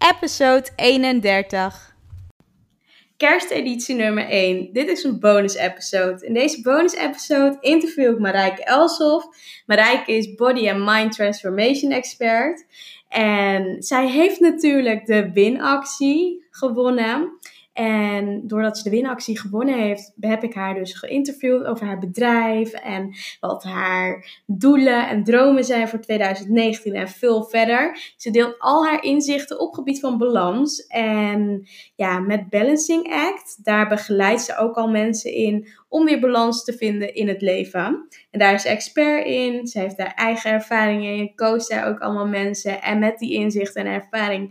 episode 31. Kersteditie nummer 1. Dit is een bonus episode. In deze bonus episode interview ik Marijke Elsof. Marijke is Body and Mind Transformation Expert. En zij heeft natuurlijk de winactie gewonnen. En doordat ze de winactie gewonnen heeft, heb ik haar dus geïnterviewd over haar bedrijf en wat haar doelen en dromen zijn voor 2019 en veel verder. Ze deelt al haar inzichten op gebied van balans. En ja, met Balancing Act, daar begeleidt ze ook al mensen in om weer balans te vinden in het leven. En daar is ze expert in. Ze heeft daar eigen ervaringen in. Coacht daar ook allemaal mensen. En met die inzichten en ervaring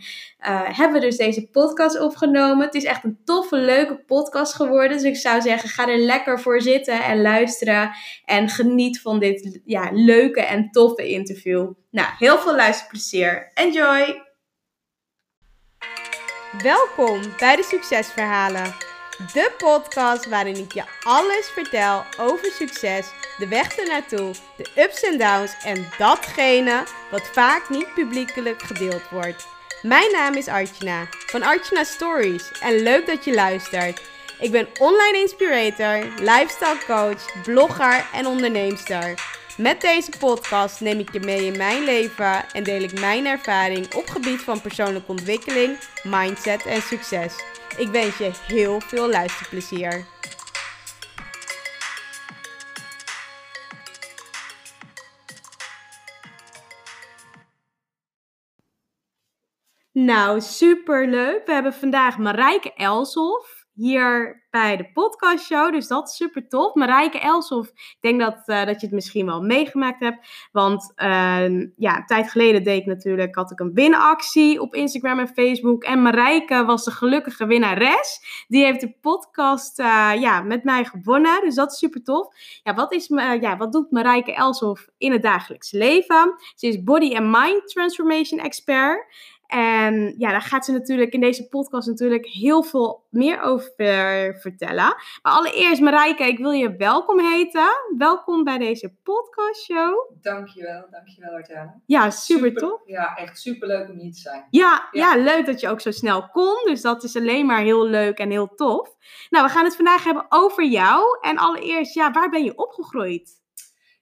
uh, hebben we dus deze podcast opgenomen. Het is echt een toffe, leuke podcast geworden. Dus ik zou zeggen, ga er lekker voor zitten en luisteren. En geniet van dit ja, leuke en toffe interview. Nou, heel veel luisterplezier. Enjoy! Welkom bij de Succesverhalen. De podcast waarin ik je alles vertel over succes, de weg ernaartoe, de ups en downs en datgene wat vaak niet publiekelijk gedeeld wordt. Mijn naam is Archana van Archana Stories en leuk dat je luistert. Ik ben online inspirator, lifestyle coach, blogger en onderneemster. Met deze podcast neem ik je mee in mijn leven en deel ik mijn ervaring op gebied van persoonlijke ontwikkeling, mindset en succes. Ik wens je heel veel luisterplezier. Nou, super leuk. We hebben vandaag Marijke Elshoff hier bij de podcastshow. Dus dat is super tof. Marijke Elsof, ik denk dat, uh, dat je het misschien wel meegemaakt hebt. Want uh, ja, een tijd geleden deed ik natuurlijk, had ik een winactie op Instagram en Facebook. En Marijke was de gelukkige winnares. Die heeft de podcast uh, ja, met mij gewonnen. Dus dat is super tof. Ja, wat, is, ja, wat doet Marijke Elsof in het dagelijks leven? Ze is body and mind transformation expert. En ja, daar gaat ze natuurlijk in deze podcast natuurlijk heel veel meer over vertellen. Maar allereerst, Marijke, ik wil je welkom heten. Welkom bij deze podcastshow. Dankjewel, dankjewel Artjana. Ja, super, super tof. Ja, echt super leuk om hier te zijn. Ja, ja, ja. leuk dat je ook zo snel kon. Dus dat is alleen maar heel leuk en heel tof. Nou, we gaan het vandaag hebben over jou. En allereerst, ja, waar ben je opgegroeid?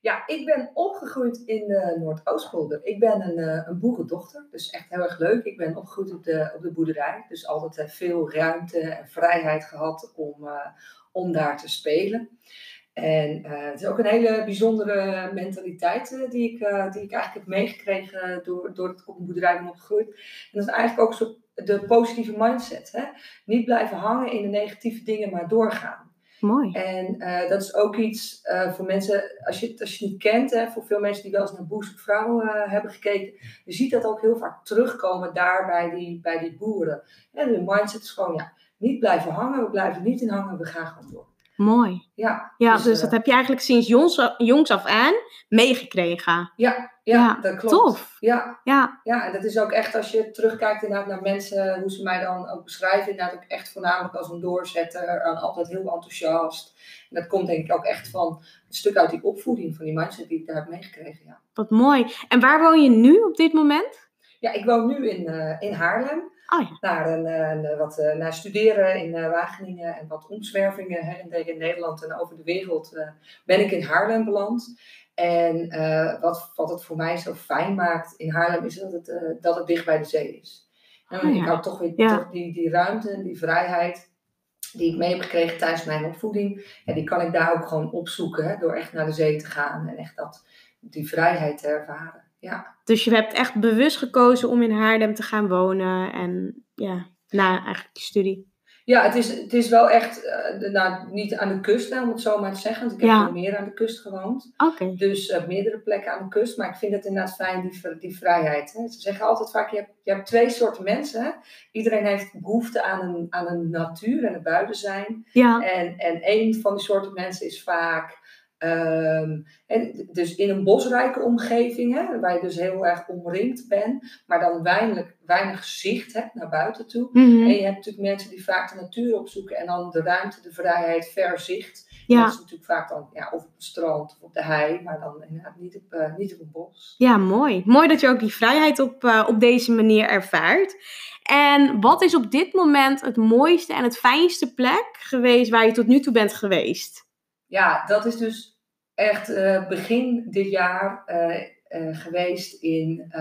Ja, ik ben opgegroeid in de Noordoostpolder. Ik ben een, uh, een boerendochter, dus echt heel erg leuk. Ik ben opgegroeid op de, op de boerderij, dus altijd uh, veel ruimte en vrijheid gehad om, uh, om daar te spelen. En het is ook een hele bijzondere mentaliteit die, ik, die ik eigenlijk heb meegekregen door, door ik op een boerderij ben opgegroeid. En dat is eigenlijk ook zo de positieve mindset. Hè? Niet blijven hangen in de negatieve dingen, maar doorgaan. Mooi. En uh, dat is ook iets uh, voor mensen, als je, als je het niet kent, hè, voor veel mensen die wel eens naar Boost op Vrouwen uh, hebben gekeken, je ziet dat ook heel vaak terugkomen daar bij die, bij die boeren. En de mindset is gewoon, ja, niet blijven hangen, we blijven niet in hangen, we gaan gewoon door. Mooi. Ja, ja dus, dus dat heb je eigenlijk sinds jongs, jongs af aan meegekregen. Ja, ja, dat klopt. Tof. Ja. ja. Ja, en dat is ook echt als je terugkijkt inderdaad naar mensen, hoe ze mij dan ook beschrijven, inderdaad ook echt voornamelijk als een doorzetter, en altijd heel enthousiast. En dat komt denk ik ook echt van een stuk uit die opvoeding, van die mindset die ik daar heb meegekregen. Ja. Wat mooi. En waar woon je nu op dit moment? Ja, ik woon nu in, uh, in Haarlem. Oh ja. naar, een, een, wat, uh, naar studeren in uh, Wageningen en wat omzwervingen her en der in Nederland en over de wereld ben ik in Haarlem beland. En wat, wat het voor mij zo fijn maakt in Haarlem is dat het, dat het dicht bij de zee is. En oh, ja. Ik hou toch weer ja. toch die, die ruimte en die vrijheid die ik mee heb gekregen tijdens mijn opvoeding. En die kan ik daar ook gewoon opzoeken hè, door echt naar de zee te gaan en echt dat, die vrijheid te ervaren. Ja. Dus je hebt echt bewust gekozen om in Haarlem te gaan wonen en ja, na eigenlijk je studie. Ja, het is, het is wel echt, uh, nou, niet aan de kust, om het zo maar te zeggen. Want ik heb Ja. meer aan de kust gewoond. Oké. Dus uh, meerdere plekken aan de kust. Maar ik vind het inderdaad fijn, die, die vrijheid. Hè. Ze zeggen altijd vaak, je hebt, je hebt twee soorten mensen. Hè. Iedereen heeft behoefte aan een, aan een natuur en een buiten zijn. Ja. En, en een van die soorten mensen is vaak Ehm, en dus in een bosrijke omgeving, hè, waar je dus heel erg omringd bent, maar dan weinig, weinig zicht hebt naar buiten toe. Mhm. En je hebt natuurlijk mensen die vaak de natuur opzoeken en dan de ruimte, de vrijheid, ver zicht. Ja. Dat is natuurlijk vaak dan ja, of op het strand of op de hei, maar dan inderdaad niet op, eh, niet op een bos. Ja, mooi. Mooi dat je ook die vrijheid op, eh, op deze manier ervaart. En wat is op dit moment het mooiste en het fijnste plek geweest waar je tot nu toe bent geweest? Ja, dat is dus echt eh, begin dit jaar eh, eh, geweest in,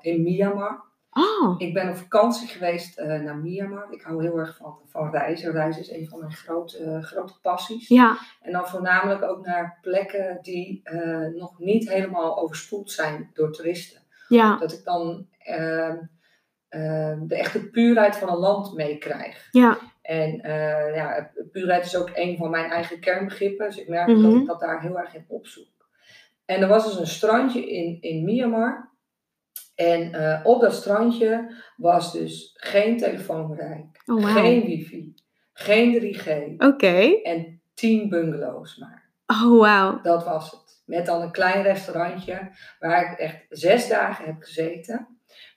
in Myanmar. Oh, Ik ben op vakantie geweest naar Myanmar. Ik hou heel erg van, van reizen. Reizen is een van mijn grote, grote passies. ja. En dan voornamelijk ook naar plekken die nog niet helemaal overspoeld zijn door toeristen. Ja, Dat ik dan ehm, ehm, de echte puurheid van een land meekrijg. ja, En eh, ja, puurheid is ook een van mijn eigen kernbegrippen. Dus ik merk Mhm. dat ik dat daar heel erg in opzoek. En er was dus een strandje in, in Myanmar. En eh, op dat strandje was dus geen telefoonbereik, Oh, geen wifi, geen 3G oké. en 10 bungalows maar. Oh, wauw. Dat was het. Met dan een klein restaurantje waar ik echt zes dagen heb gezeten.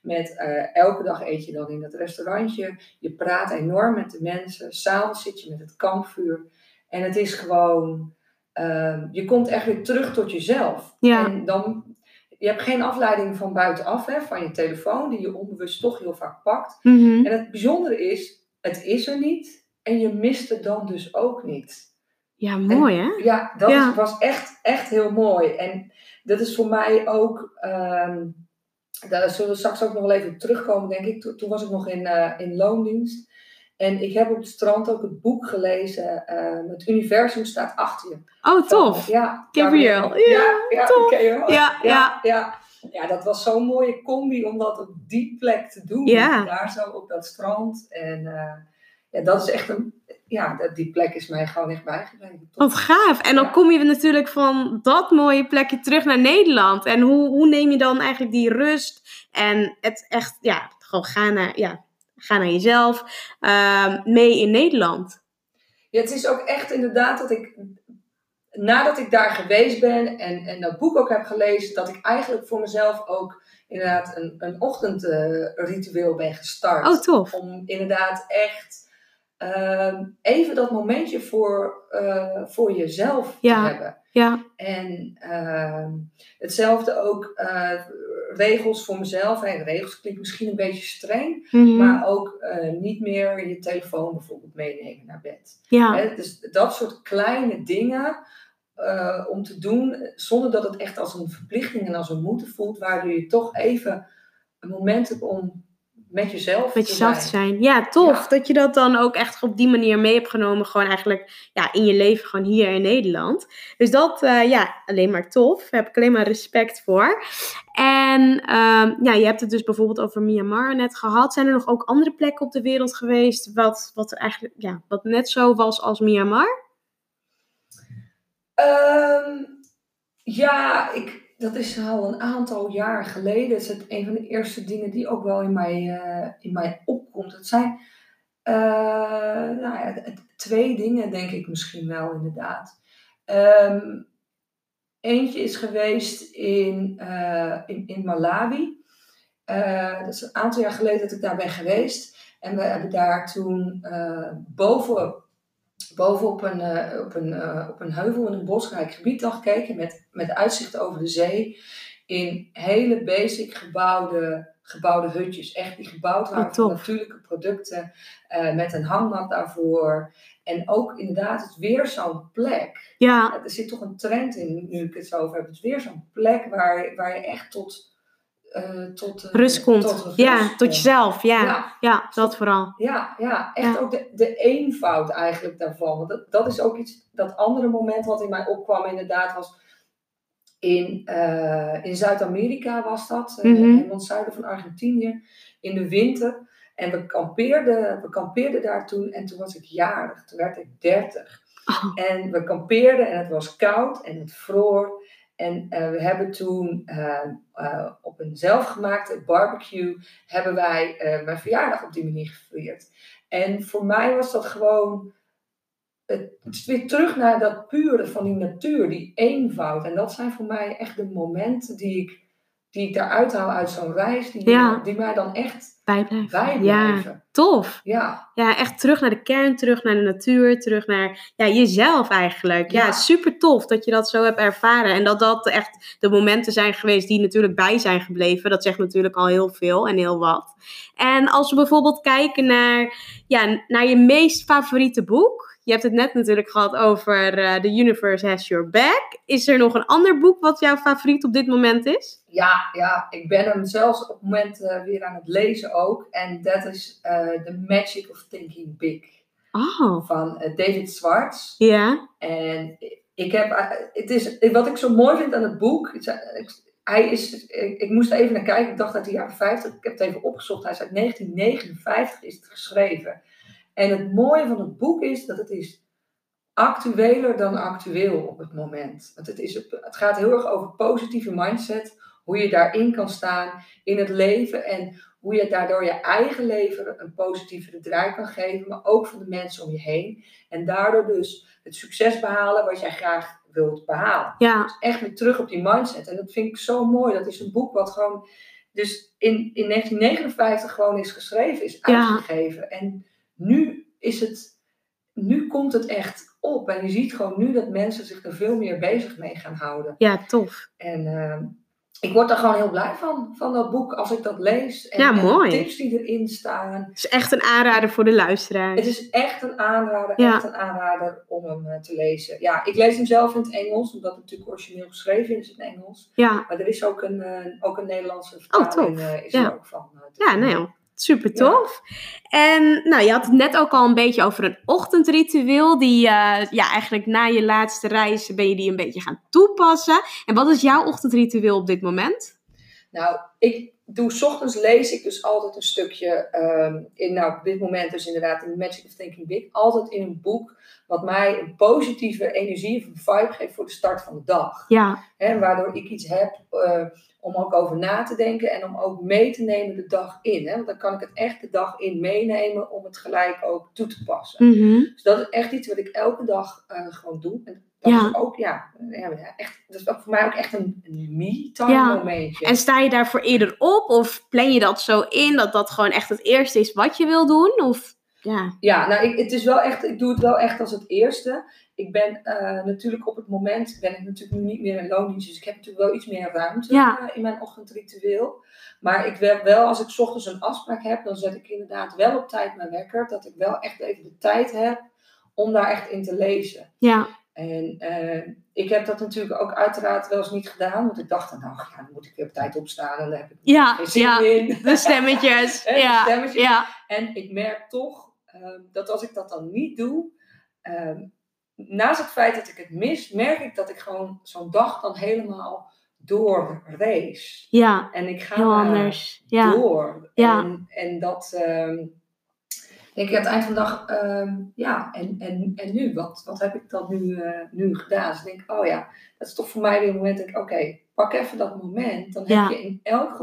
Met eh, elke dag eet je dan in dat restaurantje. Je praat enorm met de mensen. S'avonds zit je met het kampvuur. En het is gewoon. ehm, je komt echt weer terug tot jezelf. Ja. En dan. Je hebt geen afleiding van buitenaf, hè, van je telefoon, die je onbewust toch heel vaak pakt. Mhm. En het bijzondere is, het is er niet. En je mist het dan dus ook niet. Ja, mooi hè? Ja, dat Ja. was echt, echt heel mooi. En dat is voor mij ook. ehm, daar zullen we straks ook nog wel even op terugkomen, denk ik. Toen, toen was ik nog in, eh, in loondienst. En ik heb op het strand ook het boek gelezen. eh, het universum staat achter je. Oh, tof. Ja, Gabriel. Ja, ja, ja, tof. wel. Ja, ja. ja. Ja, dat was zo'n mooie combi om dat op die plek te doen. Ja. Daar zo op dat strand. En eh, ja, dat is echt een. Ja, dat- die plek is mij gewoon echt bijgebleven. Wat gaaf. En dan Ja. kom je natuurlijk van dat mooie plekje terug naar Nederland. En hoe, hoe neem je dan eigenlijk die rust en het echt, ja, gewoon gaan naar, ja, gaan naar jezelf ehm, mee in Nederland? Ja, het is ook echt inderdaad dat ik, nadat ik daar geweest ben en, en dat boek ook heb gelezen, dat ik eigenlijk voor mezelf ook inderdaad een, een ochtendritueel ben gestart. Oh, tof. Om inderdaad echt ehm, even dat momentje voor, eh, voor jezelf Ja. te hebben. Ja, En ehm, hetzelfde ook eh, regels voor mezelf. Hè. Regels klinkt misschien een beetje streng, Mhm. maar ook eh, niet meer je telefoon bijvoorbeeld meenemen naar bed. ja. Hè, dus dat soort kleine dingen om te doen, zonder dat het echt als een verplichting en als een moeten voelt, waardoor je toch even een moment hebt om met jezelf met jezelf zijn. te zijn. Ja, tof. Ja. Dat je dat dan ook echt op die manier mee hebt genomen. Gewoon eigenlijk ja, in je leven, gewoon hier in Nederland. Dus dat, eh, ja, alleen maar tof. Daar heb ik alleen maar respect voor. En ehm, ja, je hebt het dus bijvoorbeeld over Myanmar net gehad. Zijn er nog ook andere plekken op de wereld geweest wat, wat, er eigenlijk, ja, wat net zo was als Myanmar? Ehm, ja, ik, dat is al een aantal jaar geleden. Is het een van de eerste dingen die ook wel in mij, eh, in mij opkomt. Het zijn eh, nou ja, twee dingen, denk ik misschien wel inderdaad. Ehm, eentje is geweest in, eh, in, in Malawi. Dat is een aantal jaar geleden dat ik daar ben geweest. En we hebben daar toen boven, boven op een, eh, op, een, eh, op een heuvel in een bosrijk gebied dan gekeken. Met, met uitzicht over de zee. In hele basic gebouwde, gebouwde hutjes. Echt die gebouwd waren Oh, van natuurlijke producten. eh, met een hangmat daarvoor. En ook inderdaad, het is weer zo'n plek. Ja, Er zit toch een trend in, nu ik het zo over heb. Het is weer zo'n plek waar, waar je echt tot... eh, tot eh, rust komt. tot ja, tot jezelf. Ja, ja. Ja, dat vooral. ja, ja, echt Ja. ook de, de eenvoud eigenlijk daarvan. Want dat, dat is ook iets, dat andere moment wat in mij opkwam inderdaad was in, eh, in Zuid-Amerika was dat, Mhm. helemaal het zuiden van Argentinië, in de winter. En we kampeerden, we kampeerden daar toen en toen was ik jarig, toen werd ik 30. Oh, En we kampeerden en het was koud en het vroor. En eh, we hebben toen eh, eh, op een zelfgemaakte barbecue hebben wij mijn verjaardag op die manier gevierd. En voor mij was dat gewoon het, weer terug naar dat pure van die natuur, die eenvoud. En dat zijn voor mij echt de momenten die ik, die ik daaruit haal uit zo'n reis, die, Ja. die mij dan echt Bijblijven. bijblijven. Ja, tof. Ja, Ja, echt terug naar de kern, terug naar de natuur, terug naar ja, jezelf eigenlijk. Ja, Ja. super tof dat je dat zo hebt ervaren. En dat dat echt de momenten zijn geweest die natuurlijk bij zijn gebleven. Dat zegt natuurlijk al heel veel en heel wat. En als we bijvoorbeeld kijken naar, ja, naar je meest favoriete boek. Je hebt het net natuurlijk gehad over eh, The Universe Has Your Back. Is er nog een ander boek wat jouw favoriet op dit moment is? ja, ja, ik ben hem zelfs op het moment eh, weer aan het lezen ook. En dat is eh, The Magic of Thinking Big Oh, van David Swartz. ja. En ik heb, het is, wat ik zo mooi vind aan het boek, hij is, ik, ik moest even naar kijken, ik dacht uit de jaren 50, ik heb het even opgezocht, hij is uit 1959 is het geschreven. En het mooie van het boek is dat het is actueler dan actueel op het moment. Want het, is, het gaat heel erg over positieve mindset, hoe je daarin kan staan in het leven en hoe je daardoor je eigen leven een positievere draai kan geven, maar ook van de mensen om je heen. En daardoor dus het succes behalen wat jij graag wilt behalen. Ja, Dus echt weer terug op die mindset. En dat vind ik zo mooi. Dat is een boek wat gewoon dus in, in 1959 gewoon is geschreven, is Ja. uitgegeven. En nu is het, nu komt het echt op. En je ziet gewoon nu dat mensen zich er veel meer bezig mee gaan houden. ja, tof. En ehm, ik word er gewoon heel blij van, van dat boek, als ik dat lees. En, Ja, en de mooi. tips die erin staan. Het is echt een aanrader voor de luisteraar. Het is echt een aanrader, Ja. echt een aanrader om hem eh, te lezen. Ja, ik lees hem zelf in het Engels, omdat het natuurlijk origineel geschreven is in het Engels. Ja, Maar er is ook een, eh, ook een Nederlandse vertaling tof. eh, is Ja. er ook van. ja vinden. Super tof. En nou, je had het net ook al een beetje over een ochtendritueel. Die eh, ja, eigenlijk na je laatste reis ben je die een beetje gaan toepassen. En wat is jouw ochtendritueel op dit moment? Nou, ik doe, 's ochtends lees ik dus altijd een stukje, ehm, in, nou op dit moment dus inderdaad in Magic of Thinking Big, altijd in een boek wat mij een positieve energie of een vibe geeft voor de start van de dag. Ja, waardoor ik iets heb eh, om ook over na te denken en om ook mee te nemen de dag in. Hè? Want dan kan ik het echt de dag in meenemen om het gelijk ook toe te passen. mhm. Dus dat is echt iets wat ik elke dag eh, gewoon doe. En dat Ja. is ook, ja, echt, dat is ook voor mij ook echt een, een me-time Ja. momentje. En sta je daarvoor eerder op? Of plan je dat zo in dat dat gewoon echt het eerste is wat je wil doen? Of ja, Ja, nou, ik, het is wel echt, ik doe het wel echt als het eerste. Ik ben eh, natuurlijk op het moment, ben ik natuurlijk nu niet meer in loondienst, dus ik heb natuurlijk wel iets meer ruimte Ja. eh, in mijn ochtendritueel. Maar ik wil wel, als ik 's ochtends een afspraak heb, dan zet ik inderdaad wel op tijd mijn wekker, dat ik wel echt even de tijd heb om daar echt in te lezen. ja, En eh, ik heb dat natuurlijk ook uiteraard wel eens niet gedaan, want ik dacht dan, nou ja, dan moet ik weer op tijd opstaan en daar heb ik ja, geen zin ja. in. De stemmetjes. Hè, de ja, stemmetjes. ja, En ik merk toch dat als ik dat dan niet doe, ehm, naast het feit dat ik het mis, merk ik dat ik gewoon zo'n dag dan helemaal doorrace. ja. En ik ga Heel anders. Ja, door. Ja. En, en dat ehm, denk ik aan het eind van de dag, ehm, ja, en, en, en nu? Wat, wat heb ik dan nu, eh, nu gedaan? Dus ik denk, oh ja, dat is toch voor mij weer een moment dat ik, oké, pak even dat moment. Dan Ja. heb je in elk,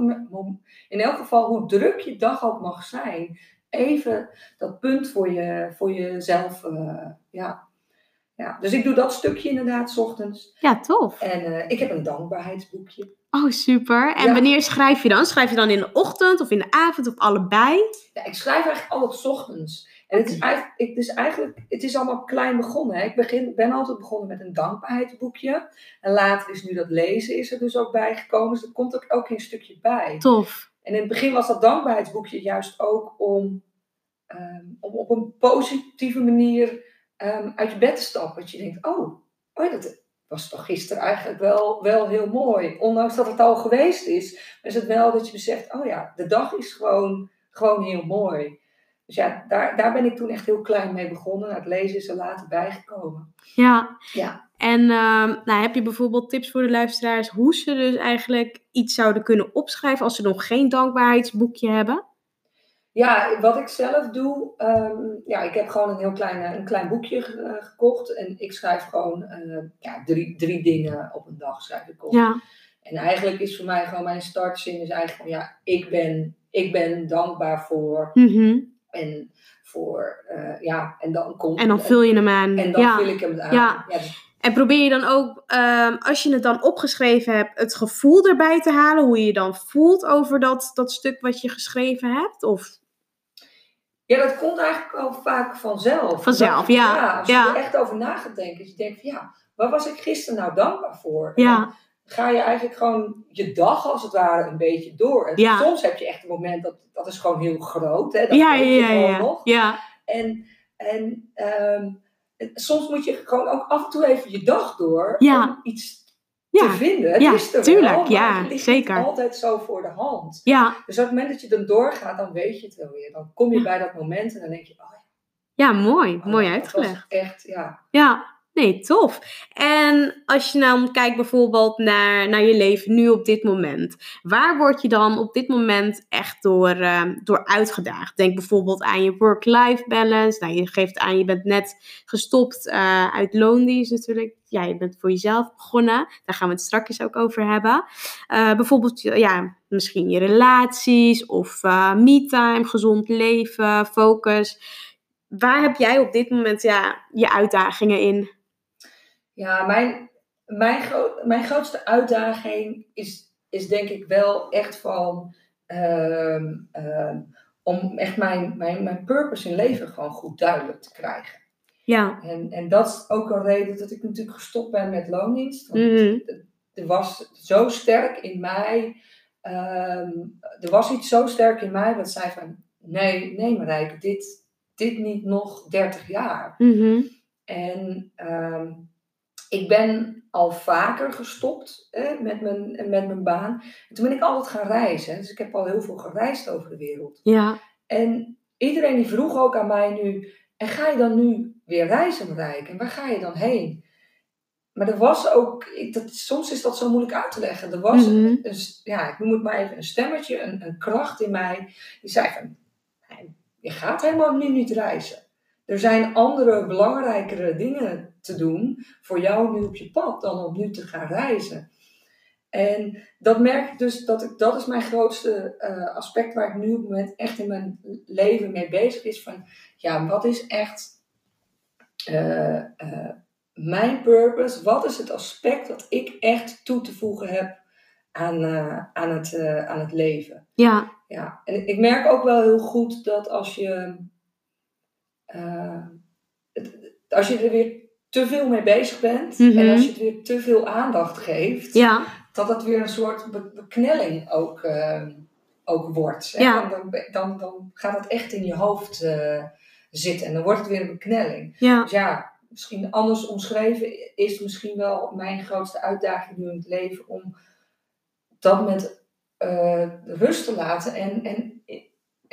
in elk geval, hoe druk je dag ook mag zijn, even dat punt voor, je, voor jezelf, eh, ja. ja. Dus ik doe dat stukje inderdaad, 's ochtends. ja, tof. En eh, ik heb een dankbaarheidsboekje. Oh, super. En Ja. wanneer schrijf je dan? Schrijf je dan in de ochtend of in de avond of allebei? Ja, ik schrijf eigenlijk altijd 's ochtends. En het is, eigenlijk, het is eigenlijk, het is allemaal klein begonnen. Hè. Ik begin, ben altijd begonnen met een dankbaarheidsboekje. En later is nu dat lezen is er dus ook bijgekomen. Dus er komt ook, ook een stukje bij. Tof. En in het begin was dat dankbaarheidsboekje juist ook om, ehm, om op een positieve manier ehm, uit je bed te stappen. Dat je denkt, oh, oh dat was toch gisteren eigenlijk wel, wel heel mooi. Ondanks dat het al geweest is, is het wel dat je beseft, oh ja, de dag is gewoon, gewoon heel mooi. Dus ja, daar, daar ben ik toen echt heel klein mee begonnen. Nou, het lezen is er later bijgekomen. Ja. Ja. En ehm, nou, heb je bijvoorbeeld tips voor de luisteraars hoe ze dus eigenlijk iets zouden kunnen opschrijven als ze nog geen dankbaarheidsboekje hebben? Ja, wat ik zelf doe, ehm, ja, ik heb gewoon een heel klein, eh, een klein boekje eh, gekocht. En ik schrijf gewoon eh, ja, drie, drie dingen op een dag schrijf ik op. Ja, En eigenlijk is voor mij gewoon mijn startzin is eigenlijk van ja, ik ben, ik ben dankbaar voor mhm. En voor, eh, ja, en dan komt... En dan vul je hem aan. En dan ja. vul ik hem aan. Ja. dus- En probeer je dan ook, ehm, als je het dan opgeschreven hebt, het gevoel erbij te halen, hoe je je dan voelt over dat, dat stuk wat je geschreven hebt? Of Ja, dat komt eigenlijk wel vaak vanzelf. Vanzelf, Dat je- ja, als je ja. er echt over na gaat denken. Je denkt van ja, waar was ik gisteren nou dankbaar voor? Ja, ga je eigenlijk gewoon je dag als het ware een beetje door. En Ja. soms heb je echt een moment dat, dat is gewoon heel groot. Hè? Dat ja, ja, ja, nog. ja, En, en ehm, en soms moet je gewoon ook af en toe even je dag door Ja. om iets te vinden. Het Ja, is er tuurlijk, wel, ja, het ligt zeker. altijd zo voor de hand. ja, Dus op het moment dat je dan doorgaat, dan weet je het wel weer. Dan kom je bij dat moment en dan denk je, oh ja, mooi, ja, mooi dat uitgelegd. echt, ja. Ja, nee, tof. En als je nou kijkt bijvoorbeeld naar, naar je leven nu op dit moment. Waar word je dan op dit moment echt door, ehm, door uitgedaagd? Denk bijvoorbeeld aan je work-life balance. Nou, je geeft aan, je bent net gestopt eh, uit loondienst natuurlijk. Ja, je bent voor jezelf begonnen. Daar gaan we het straks ook over hebben. Eh, bijvoorbeeld, ja, misschien je relaties of eh me-time, gezond leven, focus. Waar heb jij op dit moment ja, je uitdagingen in? Ja, mijn, mijn, mijn grootste uitdaging is, is denk ik wel echt van... ehm, ehm, om echt mijn, mijn, mijn purpose in leven gewoon goed duidelijk te krijgen. Ja. En, en dat is ook een reden dat ik natuurlijk gestopt ben met loondienst. Want Mhm. er was zo sterk in mij. ehm, er was iets zo sterk in mij dat zei van nee, nee Marijke, dit, dit niet nog 30 jaar. Mhm. En ik ben al vaker gestopt hè, met, mijn, met mijn baan. En toen ben ik altijd gaan reizen. Dus ik heb al heel veel gereisd over de wereld. Ja. En iedereen die vroeg ook aan mij nu, en ga je dan nu weer reizen bereiken? En waar ga je dan heen? Maar er was ook, ik, dat, soms is dat zo moeilijk uit te leggen. Er was, Mhm. een, een- ja, ik noem het maar even een stemmetje, een, een kracht in mij. Die zei van, "Nee, je gaat helemaal nu niet reizen. Er zijn andere, belangrijkere dingen te doen voor jou nu op je pad dan om nu te gaan reizen. En dat merk ik dus, dat, ik, dat is mijn grootste eh, aspect waar ik nu op het moment echt in mijn leven mee bezig is. Van, ja, wat is echt eh, eh, mijn purpose? Wat is het aspect dat ik echt toe te voegen heb aan, aan, het, aan het leven? Ja. Ja, en ik merk ook wel heel goed dat als je, het- als je er weer te veel mee bezig bent Mhm. en als je het weer te veel aandacht geeft, Ja. dat dat weer een soort be- beknelling ook, eh, ook wordt. Ja. Dan, dan, dan, gaat het echt in je hoofd eh, zitten en dan wordt het weer een beknelling. Ja. Dus ja, misschien anders omschreven is misschien wel mijn grootste uitdaging nu in het leven om dat met eh, rust te laten en, en,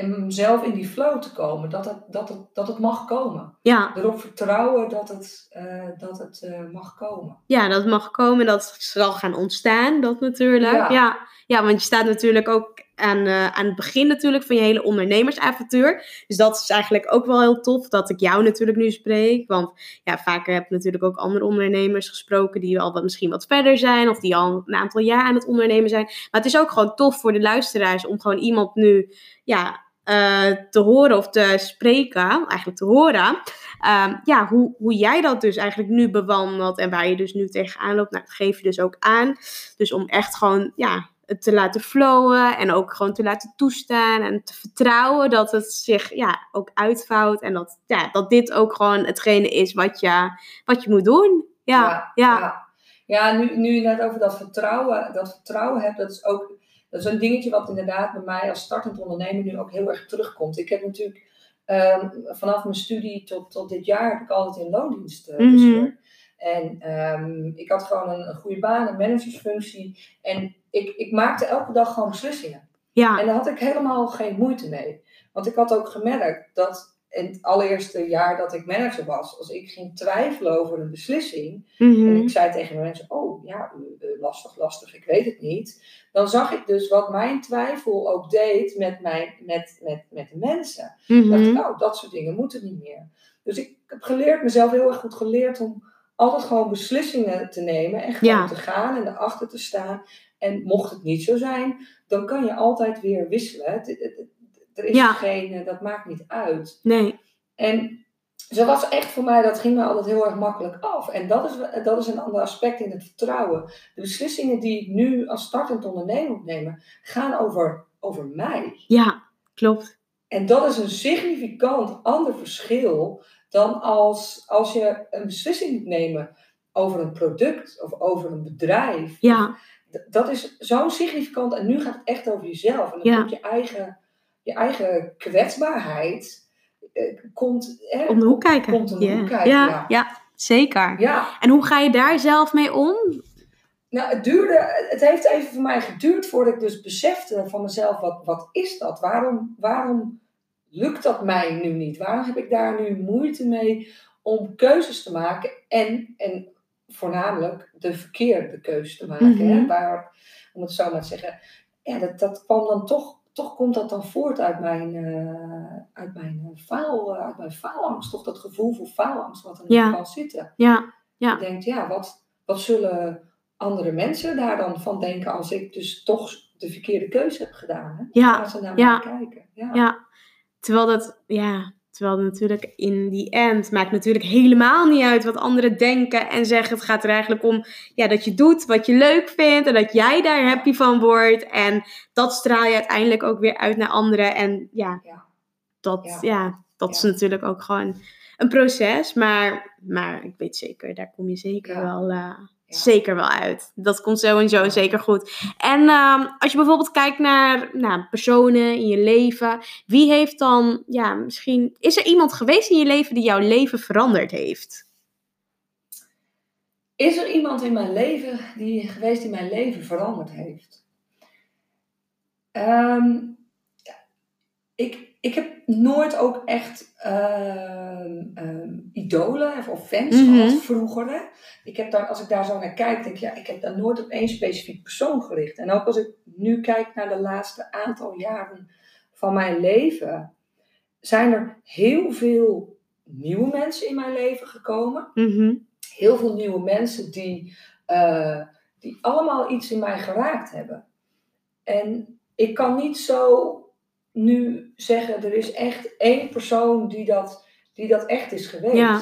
en mezelf in die flow te komen. Dat het, dat het, dat het mag komen. Ja. Erop vertrouwen dat het, eh, dat het eh, mag komen. Ja, dat mag komen, dat zal gaan ontstaan, dat natuurlijk. Ja, Ja. ja. want je staat natuurlijk ook aan, eh, aan het begin natuurlijk van je hele ondernemersavontuur. Dus dat is eigenlijk ook wel heel tof dat ik jou natuurlijk nu spreek. Want ja, vaker heb ik natuurlijk ook andere ondernemers gesproken die al wat, misschien wat verder zijn. Of die al een aantal jaar aan het ondernemen zijn. Maar het is ook gewoon tof voor de luisteraars om gewoon iemand nu ja, eh, te horen of te spreken. Eigenlijk te horen. Ehm, ja, hoe, hoe jij dat dus eigenlijk nu bewandelt en waar je dus nu tegenaan loopt, nou, dat geef je dus ook aan. Dus om echt gewoon, ja, het te laten flowen en ook gewoon te laten toestaan en te vertrouwen dat het zich, ja, ook uitvouwt en dat, ja, dat dit ook gewoon hetgene is wat je, wat je moet doen. Ja, ja, ja. Ja, nu, nu je net over dat vertrouwen, dat vertrouwen hebt, dat is ook dat is een dingetje wat inderdaad bij mij als startend ondernemer nu ook heel erg terugkomt. Ik heb natuurlijk ehm, vanaf mijn studie tot, tot dit jaar heb ik altijd in loondienst Mhm. gewerkt. En ehm, ik had gewoon een, een goede baan, een managersfunctie. En ik, ik maakte elke dag gewoon beslissingen. ja, En daar had ik helemaal geen moeite mee. Want ik had ook gemerkt dat in het allereerste jaar dat ik manager was, als ik ging twijfelen over een beslissing, en mhm, ik zei tegen de mensen, oh ja, eh, eh, lastig, lastig, ik weet het niet. Dan zag ik dus wat mijn twijfel ook deed met, mijn, met, met, met de mensen. Dacht mhm, ik, oh, dat soort dingen moeten niet meer. Dus ik heb geleerd, mezelf heel erg goed geleerd om altijd gewoon beslissingen te nemen en gewoon Ja. te gaan en erachter te staan. En mocht het niet zo zijn, dan kan je altijd weer wisselen. Het- het- het- Er is Ja. geen, eh, dat maakt niet uit. Nee. En ze was echt voor mij, dat ging me altijd heel erg makkelijk af. En dat is, dat is een ander aspect in het vertrouwen. De beslissingen die ik nu als startend ondernemer moet nemen, gaan over, over mij. Ja, klopt. En dat is een significant ander verschil dan als, als je een beslissing moet nemen over een product of over een bedrijf. Ja, Dat is zo significant en nu gaat het echt over jezelf. En dan Ja. komt je eigen, je eigen kwetsbaarheid. eh, komt, hè, om de hoek kijken. Komt om de ja. hoek kijken, ja. ja. ja, zeker. Ja, En hoe ga je daar zelf mee om? nou het duurde, het heeft even voor mij geduurd voordat ik dus besefte van mezelf, wat, wat is dat? Waarom, waarom lukt dat mij nu niet? Waarom heb ik daar nu moeite mee om keuzes te maken? En, en voornamelijk de verkeerde keuze te maken. hè? Mhm. Waar, om het zo maar te zeggen. Ja, dat, dat kwam dan toch, toch komt dat dan voort uit mijn, eh, uit mijn, eh, faal, eh, uit mijn faalangst. Toch dat gevoel voor faalangst wat er Ja. in kan zitten. Ja, Ja. Je denkt, ja, wat, wat zullen andere mensen daar dan van denken als ik dus toch de verkeerde keuze heb gedaan? Hè? Ja, Gaan ze naar ja. mij kijken? Ja. ja. Terwijl dat, ja, terwijl natuurlijk in die end maakt natuurlijk helemaal niet uit wat anderen denken en zeggen. Het gaat er eigenlijk om ja, dat je doet wat je leuk vindt en dat jij daar happy van wordt. En dat straal je uiteindelijk ook weer uit naar anderen. En ja, Ja. dat, Ja. ja. dat is natuurlijk ook gewoon een proces. Maar, maar ik weet zeker, daar kom je zeker wel... Ja. Zeker wel uit. Dat komt sowieso zeker goed. En ehm, als je bijvoorbeeld kijkt naar nou, personen in je leven, wie heeft dan, ja, misschien, is er iemand geweest in je leven die jouw leven veranderd heeft? Is er iemand in mijn leven die geweest die mijn leven veranderd heeft? Ehm, ik, ik heb nooit ook echt ehm, ehm, idolen of, of fans Mhm. gehad vroeger. Hè? Ik heb daar, als ik daar zo naar kijk, denk ik, ja, ik heb daar nooit op één specifiek persoon gericht. En ook als ik nu kijk naar de laatste aantal jaren van mijn leven, zijn er heel veel nieuwe mensen in mijn leven gekomen Mhm. heel veel nieuwe mensen die, eh, die allemaal iets in mij geraakt hebben. En ik kan niet zo nu zeggen, er is echt één persoon die dat, die dat echt is geweest. Ja.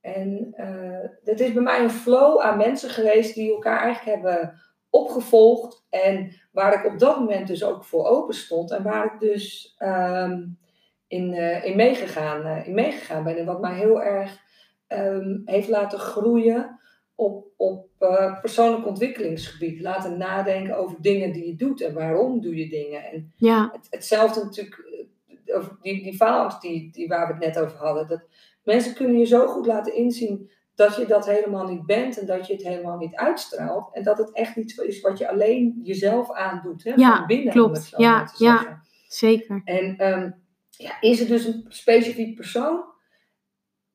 En eh het is bij mij een flow aan mensen geweest die elkaar eigenlijk hebben opgevolgd. En waar ik op dat moment dus ook voor open stond. En waar ik dus ehm, in, eh, in, meegegaan, eh, in meegegaan ben. En wat mij heel erg ehm, heeft laten groeien op, op eh, persoonlijk ontwikkelingsgebied. Laten nadenken over dingen die je doet en waarom doe je dingen. En Ja, het, hetzelfde natuurlijk, eh, over die, die faalangst die, die waar we het net over hadden. Dat mensen kunnen je zo goed laten inzien dat je dat helemaal niet bent en dat je het helemaal niet uitstraalt. En dat het echt iets is wat je alleen jezelf aandoet. Hè, Ja, van binnen, klopt. Ja, ja. zeggen. zeker. En ehm, ja, is het dus een specifiek persoon?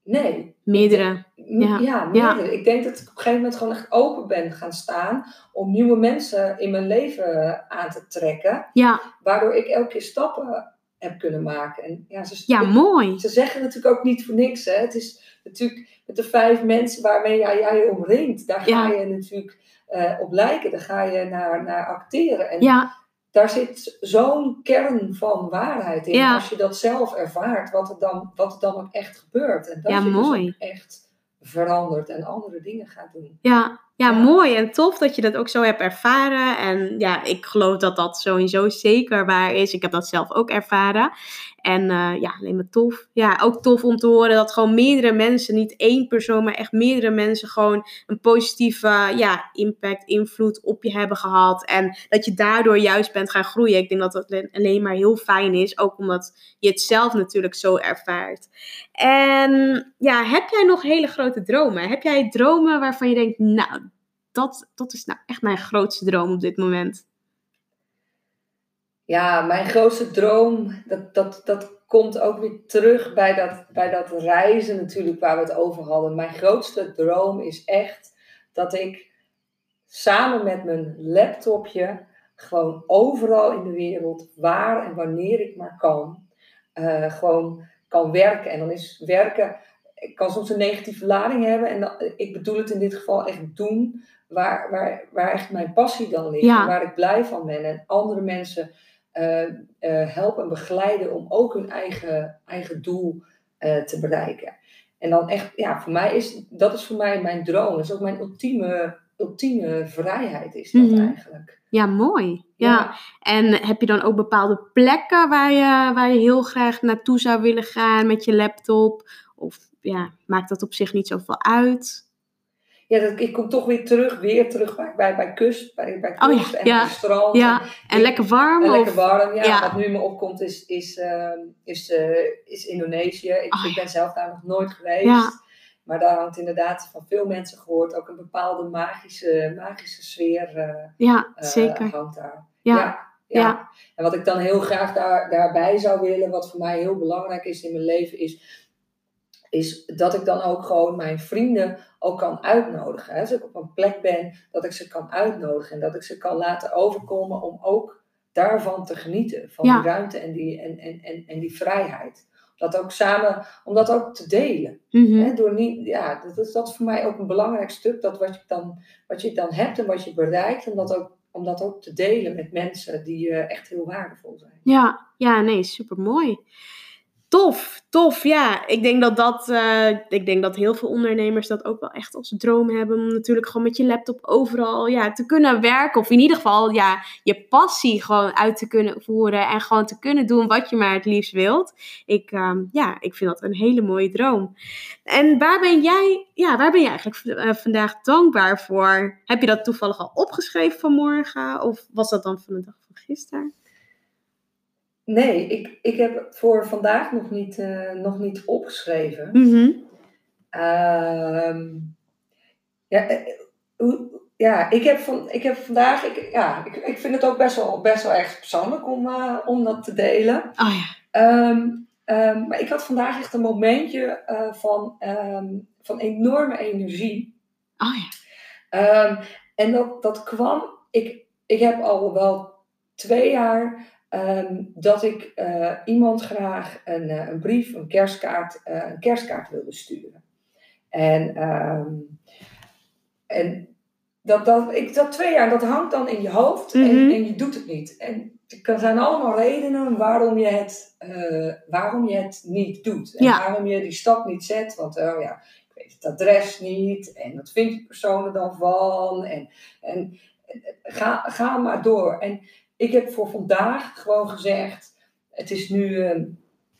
Nee. Meerdere. Ja, Ja, meerdere. Ik denk dat ik op een gegeven moment gewoon echt open ben gaan staan om nieuwe mensen in mijn leven aan te trekken. Ja, Waardoor ik elke keer stappen heb kunnen maken. En ja, ze, ja mooi. ze zeggen natuurlijk ook niet voor niks. Hè. Het is natuurlijk met de vijf mensen waarmee jij, jij je omringt. Daar ga je natuurlijk eh, op lijken. Daar ga je naar, naar acteren. En Ja, daar zit zo'n kern van waarheid in. Ja. Als je dat zelf ervaart, wat er dan, wat er dan ook echt gebeurt. En dat Ja, je mooi. dus ook echt verandert en andere dingen gaat doen. ja, ja, mooi en tof dat je dat ook zo hebt ervaren. En ja, ik geloof dat dat sowieso zeker waar is. Ik heb dat zelf ook ervaren. En eh, ja, alleen maar tof. Ja, ook tof om te horen dat gewoon meerdere mensen, niet één persoon, maar echt meerdere mensen gewoon een positieve ja, impact, invloed op je hebben gehad. En dat je daardoor juist bent gaan groeien. Ik denk dat dat alleen maar heel fijn is, ook omdat je het zelf natuurlijk zo ervaart. En ja, heb jij nog hele grote dromen? Heb jij dromen waarvan je denkt, nou, dat, dat is nou echt mijn grootste droom op dit moment? Ja, mijn grootste droom, dat, dat, dat komt ook weer terug bij dat, bij dat reizen natuurlijk waar we het over hadden. Mijn grootste droom is echt dat ik samen met mijn laptopje gewoon overal in de wereld, waar en wanneer ik maar kan, eh, gewoon kan werken. En dan is werken, ik kan soms een negatieve lading hebben en dan, ik bedoel het in dit geval echt doen waar, waar, waar echt mijn passie dan ligt. Ja. en Waar ik blij van ben. En andere mensen eh, eh, helpen en begeleiden om ook hun eigen, eigen doel eh, te bereiken. En dan echt, ja, voor mij is dat is voor mij mijn droom. Dat is ook mijn ultieme, ultieme vrijheid, is dat Mhm. eigenlijk. Ja, mooi. Ja. En heb je dan ook bepaalde plekken waar je, waar je heel graag naartoe zou willen gaan met je laptop? Of ja, maakt dat op zich niet zoveel uit? Ja, dat, ik kom toch weer terug, weer terug bij, bij, bij kust, bij, bij Oh ja, kust en ja, strand. Ja, En- en lekker warm? En of? lekker warm, ja. Ja. Wat nu me opkomt is, is, ehm, is, eh, is Indonesië. Ik, Oh, ik ben zelf daar nog nooit geweest. Maar daar hangt inderdaad van veel mensen gehoord ook een bepaalde magische, magische sfeer eh, Ja, eh, zeker. hangt daar. Ja. ja. ja. Ja. En wat ik dan heel graag daar, daarbij zou willen, wat voor mij heel belangrijk is in mijn leven, is, is dat ik dan ook gewoon mijn vrienden ook kan uitnodigen. Hè. Als ik op een plek ben, dat ik ze kan uitnodigen en dat ik ze kan laten overkomen om ook daarvan te genieten. Van Ja. die ruimte en die, en, en, en, en die vrijheid. Dat ook samen, om dat ook te delen. Mhm. Hè, door niet, ja, dat is, dat is voor mij ook een belangrijk stuk. Dat wat je, dan, wat je dan hebt en wat je bereikt, om dat ook, om dat ook te delen met mensen die eh, echt heel waardevol zijn. Ja, ja, nee, super mooi. Tof, tof. Ja, ik denk dat dat, eh, ik denk dat heel veel ondernemers dat ook wel echt als droom hebben. Om natuurlijk gewoon met je laptop overal ja, te kunnen werken. Of in ieder geval ja, je passie gewoon uit te kunnen voeren. En gewoon te kunnen doen wat je maar het liefst wilt. Ik, ehm, ja, ik vind dat een hele mooie droom. En waar ben jij, ja, waar ben je eigenlijk eh, vandaag dankbaar voor? Heb je dat toevallig al opgeschreven vanmorgen? Of was dat dan van de dag van gisteren? Nee, ik, ik heb het voor vandaag nog niet, eh, nog niet opgeschreven. Mhm. Ehm, ja, eh, hoe- ja, ik heb, van, ik heb vandaag, ik, ja, ik, ik vind het ook best wel, best wel erg persoonlijk om, eh, om dat te delen. Oh ja. Ehm, ehm, maar ik had vandaag echt een momentje van, van enorme energie. Oh ja. En dat, dat kwam, ik, ik heb al wel twee jaar ehm, dat ik eh, iemand graag een, eh, een brief, een kerstkaart, eh, een kerstkaart wilde sturen. En, ehm, en dat, dat, ik, dat twee jaar, dat hangt dan in je hoofd en, Mhm. en je doet het niet. En er zijn allemaal redenen waarom je het, waarom je het niet doet. En Ja. waarom je die stap niet zet. Want oh ja, ik weet het adres niet. En wat vindt die persoon er dan van? En en ga, ga maar door. En ik heb voor vandaag gewoon gezegd, het is nu, eh,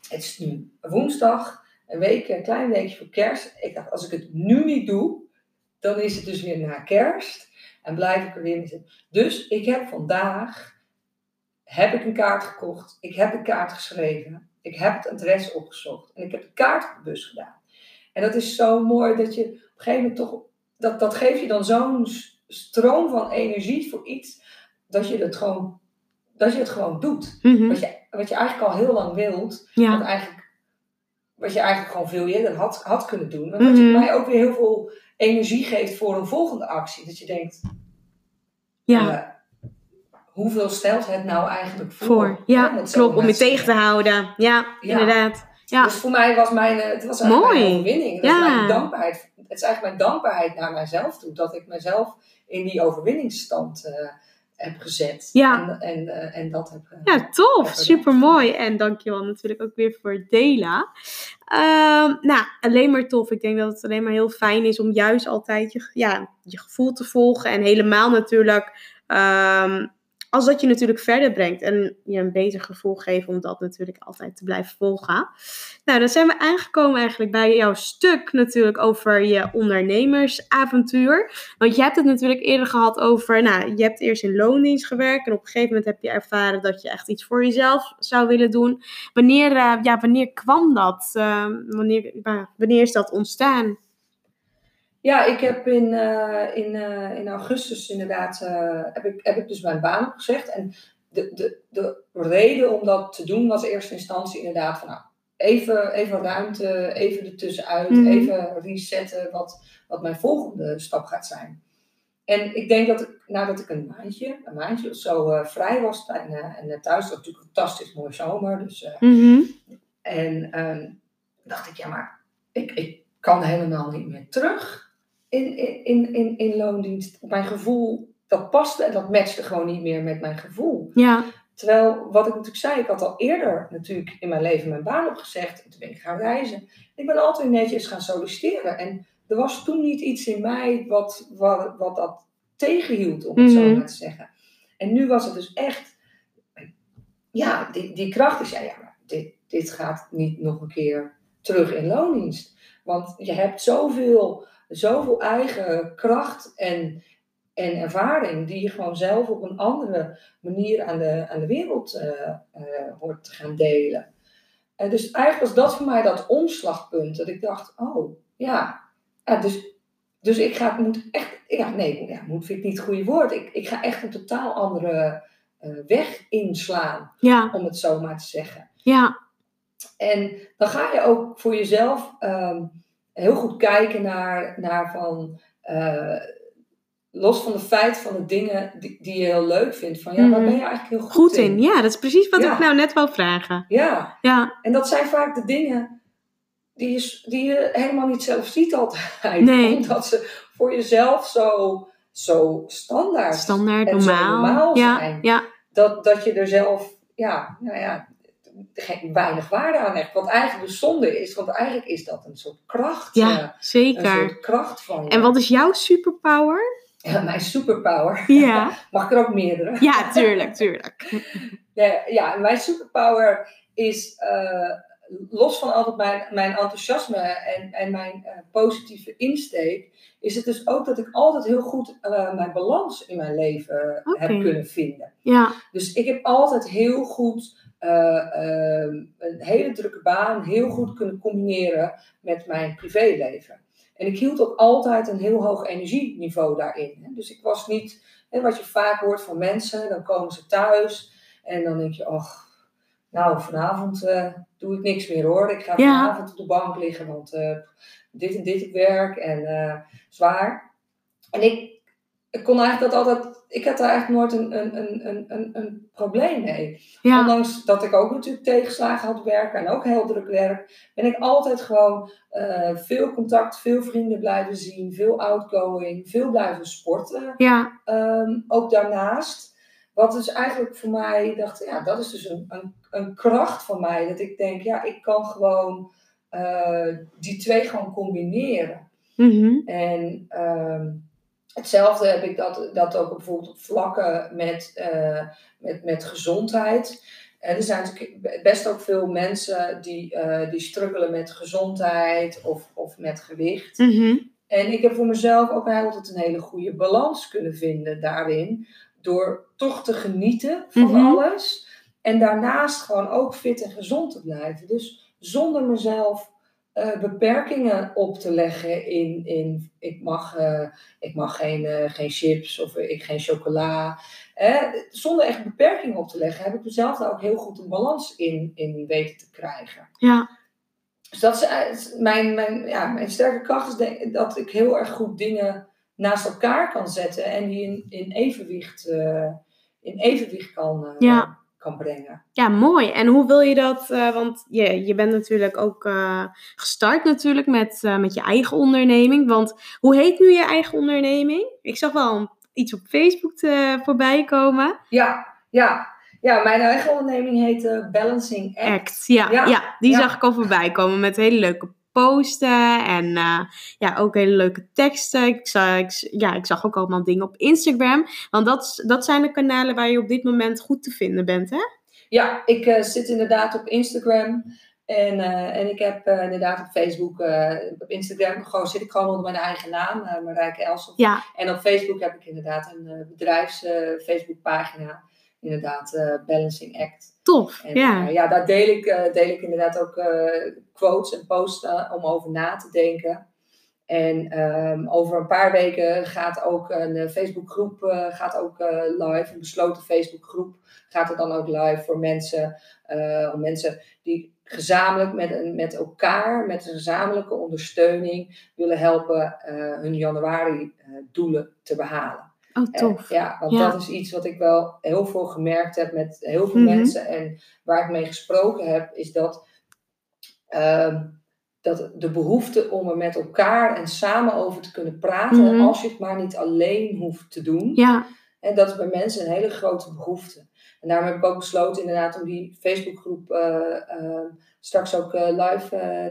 het is nu woensdag, een week, een klein weekje voor kerst. Ik dacht, als ik het nu niet doe, dan is het dus weer na kerst. En blijf ik er weer mee zitten. Dus ik heb vandaag, heb ik een kaart gekocht. Ik heb de kaart geschreven. Ik heb het adres opgezocht. En ik heb de kaart op de bus gedaan. En dat is zo mooi dat je op een gegeven moment toch, dat, dat geeft je dan zo'n stroom van energie voor iets, dat je het gewoon, dat je het gewoon doet. Mhm. Wat je, wat je eigenlijk al heel lang wilt, wat, eigenlijk, wat je eigenlijk gewoon veel eerder had, had kunnen doen. Maar je Mhm. mij ook weer heel veel energie geeft voor een volgende actie. Dat je denkt, ja. eh, hoeveel stelt het nou eigenlijk voor? Ja, klopt. Om je tegen te houden. Ja, Ja. inderdaad. Ja. Dus voor mij was mijn, eh, het was eigenlijk Mooi. mijn overwinning. Dat Ja. is mijn dankbaarheid. Het is eigenlijk mijn dankbaarheid naar mijzelf toe. Dat ik mezelf in die overwinningsstand eh, heb gezet. Ja. En, en, eh, en dat heb eh, Ja, tof. Super mooi. En dankjewel natuurlijk ook weer voor het delen. Ehm, nou, alleen maar tof. Ik denk dat het alleen maar heel fijn is om juist altijd je, ja, je gevoel te volgen. En helemaal natuurlijk, ehm, als dat je natuurlijk verder brengt. En je een beter gevoel geeft om dat natuurlijk altijd te blijven volgen. Nou, dan zijn we aangekomen eigenlijk bij jouw stuk natuurlijk over je ondernemersavontuur. Want je hebt het natuurlijk eerder gehad over, nou, je hebt eerst in loondienst gewerkt en op een gegeven moment heb je ervaren dat je echt iets voor jezelf zou willen doen. Wanneer, eh, ja, wanneer kwam dat? Eh, wanneer, wanneer is dat ontstaan? Ja, ik heb in, eh, in, eh, in augustus inderdaad, eh, heb, ik, heb ik dus mijn baan opgezegd. En de, de, de reden om dat te doen was in eerste instantie inderdaad van, nou, even, even ruimte, even ertussenuit, Mhm. even resetten wat, wat mijn volgende stap gaat zijn. En ik denk dat ik, nadat ik een maandje, een maandje of zo vrij was, en, en thuis was natuurlijk een fantastisch mooie zomer, dus... Mhm. en ehm, dacht ik, ja, maar ik, ik kan helemaal niet meer terug in, in, in, in, loondienst. Mijn gevoel, dat paste en dat matchte gewoon niet meer met mijn gevoel. Ja, Terwijl, wat ik natuurlijk zei, ik had al eerder natuurlijk in mijn leven mijn baan opgezegd. En toen ben ik gaan reizen. Ik ben altijd netjes gaan solliciteren. En er was toen niet iets in mij wat, wat, wat dat tegenhield, om het zo Mhm. maar te zeggen. En nu was het dus echt, ja, die, die kracht is, ja, ja, maar dit, dit gaat niet nog een keer terug in loondienst. Want je hebt zoveel, zoveel eigen kracht en, en ervaring die je gewoon zelf op een andere manier aan de, aan de wereld eh, eh, hoort te gaan delen. En dus eigenlijk was dat voor mij dat omslagpunt. Dat ik dacht, oh ja, ja dus, dus ik ga, moet echt, ja nee, ja, moet vind ik niet het goede woord. Ik, ik ga echt een totaal andere eh, weg inslaan, Ja, om het zo maar te zeggen. ja, En dan ga je ook voor jezelf ehm, heel goed kijken naar, naar van, eh, los van de feit van de dingen die, die je heel leuk vindt, van ja, waar Mhm. ben je eigenlijk heel goed, goed in. Ja, dat is precies wat Ja. ik nou net wou vragen. Ja, Ja, en dat zijn vaak de dingen die je, die je helemaal niet zelf ziet altijd. Nee. Omdat ze voor jezelf zo, zo standaard standaard, en zo normaal. normaal ja, zijn. ja, dat, dat je er zelf, ja, nou ja, geen, weinig waarde aan hecht. Wat eigenlijk de zonde is, want eigenlijk is dat een soort kracht. ja, eh, een zeker. soort kracht van je. En wat is jouw superpower? Ja, mijn superpower. Ja, Mag ik er ook meerdere? ja tuurlijk, tuurlijk. Ja, ja, mijn superpower is, eh, los van altijd mijn, mijn enthousiasme en, en mijn eh, positieve insteek, is het dus ook dat ik altijd heel goed eh, mijn balans in mijn leven Oké. heb kunnen vinden. Ja, Dus ik heb altijd heel goed eh, ehm, een hele drukke baan, heel goed kunnen combineren met mijn privéleven. En ik hield ook altijd een heel hoog energieniveau daarin. Hè. Dus ik was niet, hè, wat je vaak hoort van mensen, dan komen ze thuis en dan denk je, ach, nou vanavond eh, doe ik niks meer hoor. Ik ga Ja. vanavond op de bank liggen, want eh, dit en dit op werk en eh, zwaar. En ik, ik kon eigenlijk dat altijd, ik had daar eigenlijk nooit een, een, een, een, een, probleem mee. ja, Ondanks dat ik ook natuurlijk tegenslagen had werken en ook heel druk werk, ben ik altijd gewoon eh, veel contact, veel vrienden blijven zien, veel outgoing, veel blijven sporten. ja, Ehm, ook daarnaast. Wat dus eigenlijk voor mij dacht, ja, dat is dus een, een, een kracht van mij. Dat ik denk, ja, ik kan gewoon eh, die twee gewoon combineren. mhm, En ehm, hetzelfde heb ik dat, dat ook bijvoorbeeld op vlakken met, eh, met, met gezondheid. En er zijn natuurlijk best ook veel mensen die, eh, die struggelen met gezondheid of, of met gewicht. mhm. En ik heb voor mezelf ook altijd een hele goede balans kunnen vinden daarin. Door toch te genieten van Mhm. alles. En daarnaast gewoon ook fit en gezond te blijven. Dus zonder mezelf eh, beperkingen op te leggen in, in ik, mag, eh, ik mag geen, eh, geen chips of ik geen chocola. Eh, zonder echt beperkingen op te leggen heb ik mezelf daar ook heel goed een balans in, in weten te krijgen. ja, Dus dat is mijn, mijn, ja, mijn sterke kracht is denk- dat ik heel erg goed dingen naast elkaar kan zetten en die in, in evenwicht, in evenwicht kan, Ja. Kan brengen. ja, mooi. En hoe wil je dat? eh, want je, je bent natuurlijk ook eh, gestart natuurlijk met, eh, met je eigen onderneming. Want hoe heet nu je eigen onderneming? Ik zag wel een- iets op Facebook te, voorbij komen. Ja, ja, ja, mijn eigen onderneming heet Balancing Act. Act, ja, ja. Ja, die ja. zag ik al voorbij komen met hele leuke posten en eh, ja, ook hele leuke teksten. Ik zag, ik, ja, ik zag ook allemaal dingen op Instagram. Want dat, dat zijn de kanalen waar je op dit moment goed te vinden bent, hè? Ja, ik eh, zit inderdaad op Instagram. En, eh, en ik heb inderdaad op Facebook, op Instagram gewoon, zit ik gewoon onder mijn eigen naam, Marijke Elsof. Ja, En op Facebook heb ik inderdaad een bedrijfs Facebookpagina. Inderdaad, eh, Balancing Act. tof. En ja. eh, ja, daar deel ik, eh, deel ik inderdaad ook quotes en posts om over na te denken. En ehm, over een paar weken gaat ook een Facebookgroep gaat ook, live, een besloten Facebookgroep gaat er dan ook live voor mensen, om mensen die gezamenlijk met, met elkaar, met een gezamenlijke ondersteuning willen helpen hun januari doelen te behalen. Oh, En, tof. ja, want Ja. dat is iets wat ik wel heel veel gemerkt heb met heel veel Mhm. mensen. En waar ik mee gesproken heb, is dat, ehm, dat de behoefte om er met elkaar en samen over te kunnen praten, Mhm. als je het maar niet alleen hoeft te doen. Ja, En dat is bij mensen een hele grote behoefte. En daarom heb ik ook besloten inderdaad om die Facebookgroep uh, straks ook live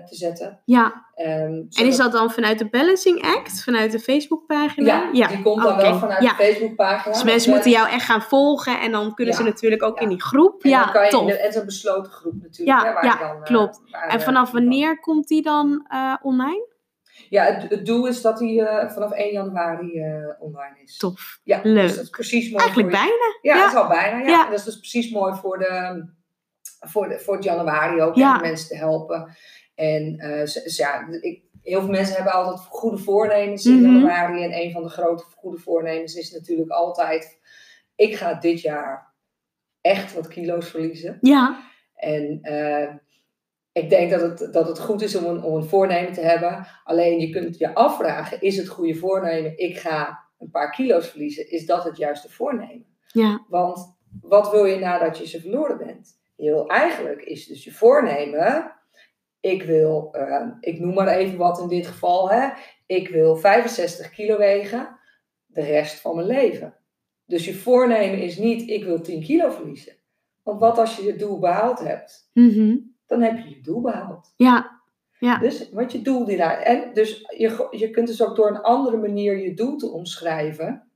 te zetten. Ja. Um, en is dat dan vanuit de Balancing Act, vanuit de Facebookpagina? Ja, ja, die komt dan wel vanuit de Facebookpagina. Dus mensen moeten jou echt gaan volgen en dan kunnen ze natuurlijk ook in die groep. En ja, dan kan je tof. het is een besloten groep natuurlijk. Ja, hè, waar ja dan, klopt. en vanaf wanneer komt die dan online? Ja, het, het, doel is dat hij uh, vanaf 1 januari uh, online is. Tof. Ja, Leuk. Dus dat is precies mooi Eigenlijk voor bijna. Ja, ja, het is al bijna. Ja. ja. Dat is dus precies mooi voor, de, voor, de, voor het januari ook. Ja. Om mensen te helpen. En uh, ja, ik, heel veel mensen hebben altijd goede voornemens in mm -hmm. januari. En een van de grote goede voornemens is natuurlijk altijd... Ik ga dit jaar echt wat kilo's verliezen. Ja. En ik denk dat het, dat het goed is om een, om een voornemen te hebben. Alleen je kunt je afvragen, is het goede voornemen, ik ga een paar kilo's verliezen, is dat het juiste voornemen? Ja. Want wat wil je nadat je ze verloren bent? Je wil eigenlijk, is dus je voornemen, ik wil, uh, ik noem maar even wat in dit geval, hè, ik wil 65 kilo wegen de rest van mijn leven. Dus je voornemen is niet, ik wil 10 kilo verliezen. Want wat als je je doel behaald hebt? Mm dan heb je je doel behaald. Ja. ja. Dus wat je doel die daar. En dus je, je kunt dus ook door een andere manier je doel te omschrijven,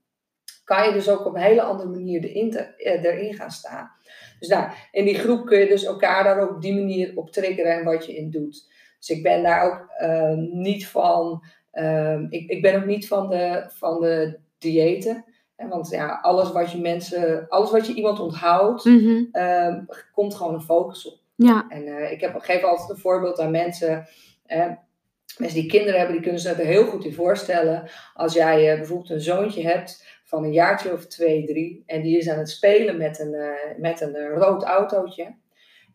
kan je dus ook op een hele andere manier erin, te, eh, erin gaan staan. Dus nou, in die groep kun je dus elkaar daar ook op die manier op triggeren en wat je in doet. Dus ik ben daar ook uh, niet van. Uh, ik, ik ben ook niet van de, van de diëten. Want ja, alles wat je mensen, alles wat je iemand onthoudt, mm -hmm. uh, komt gewoon een focus op. Ja. En uh, ik heb, geef altijd een voorbeeld aan mensen. Uh, mensen die kinderen hebben, die kunnen zich er heel goed in voorstellen. Als jij uh, bijvoorbeeld een zoontje hebt van een jaartje of twee, drie. En die is aan het spelen met een, met een rood autootje.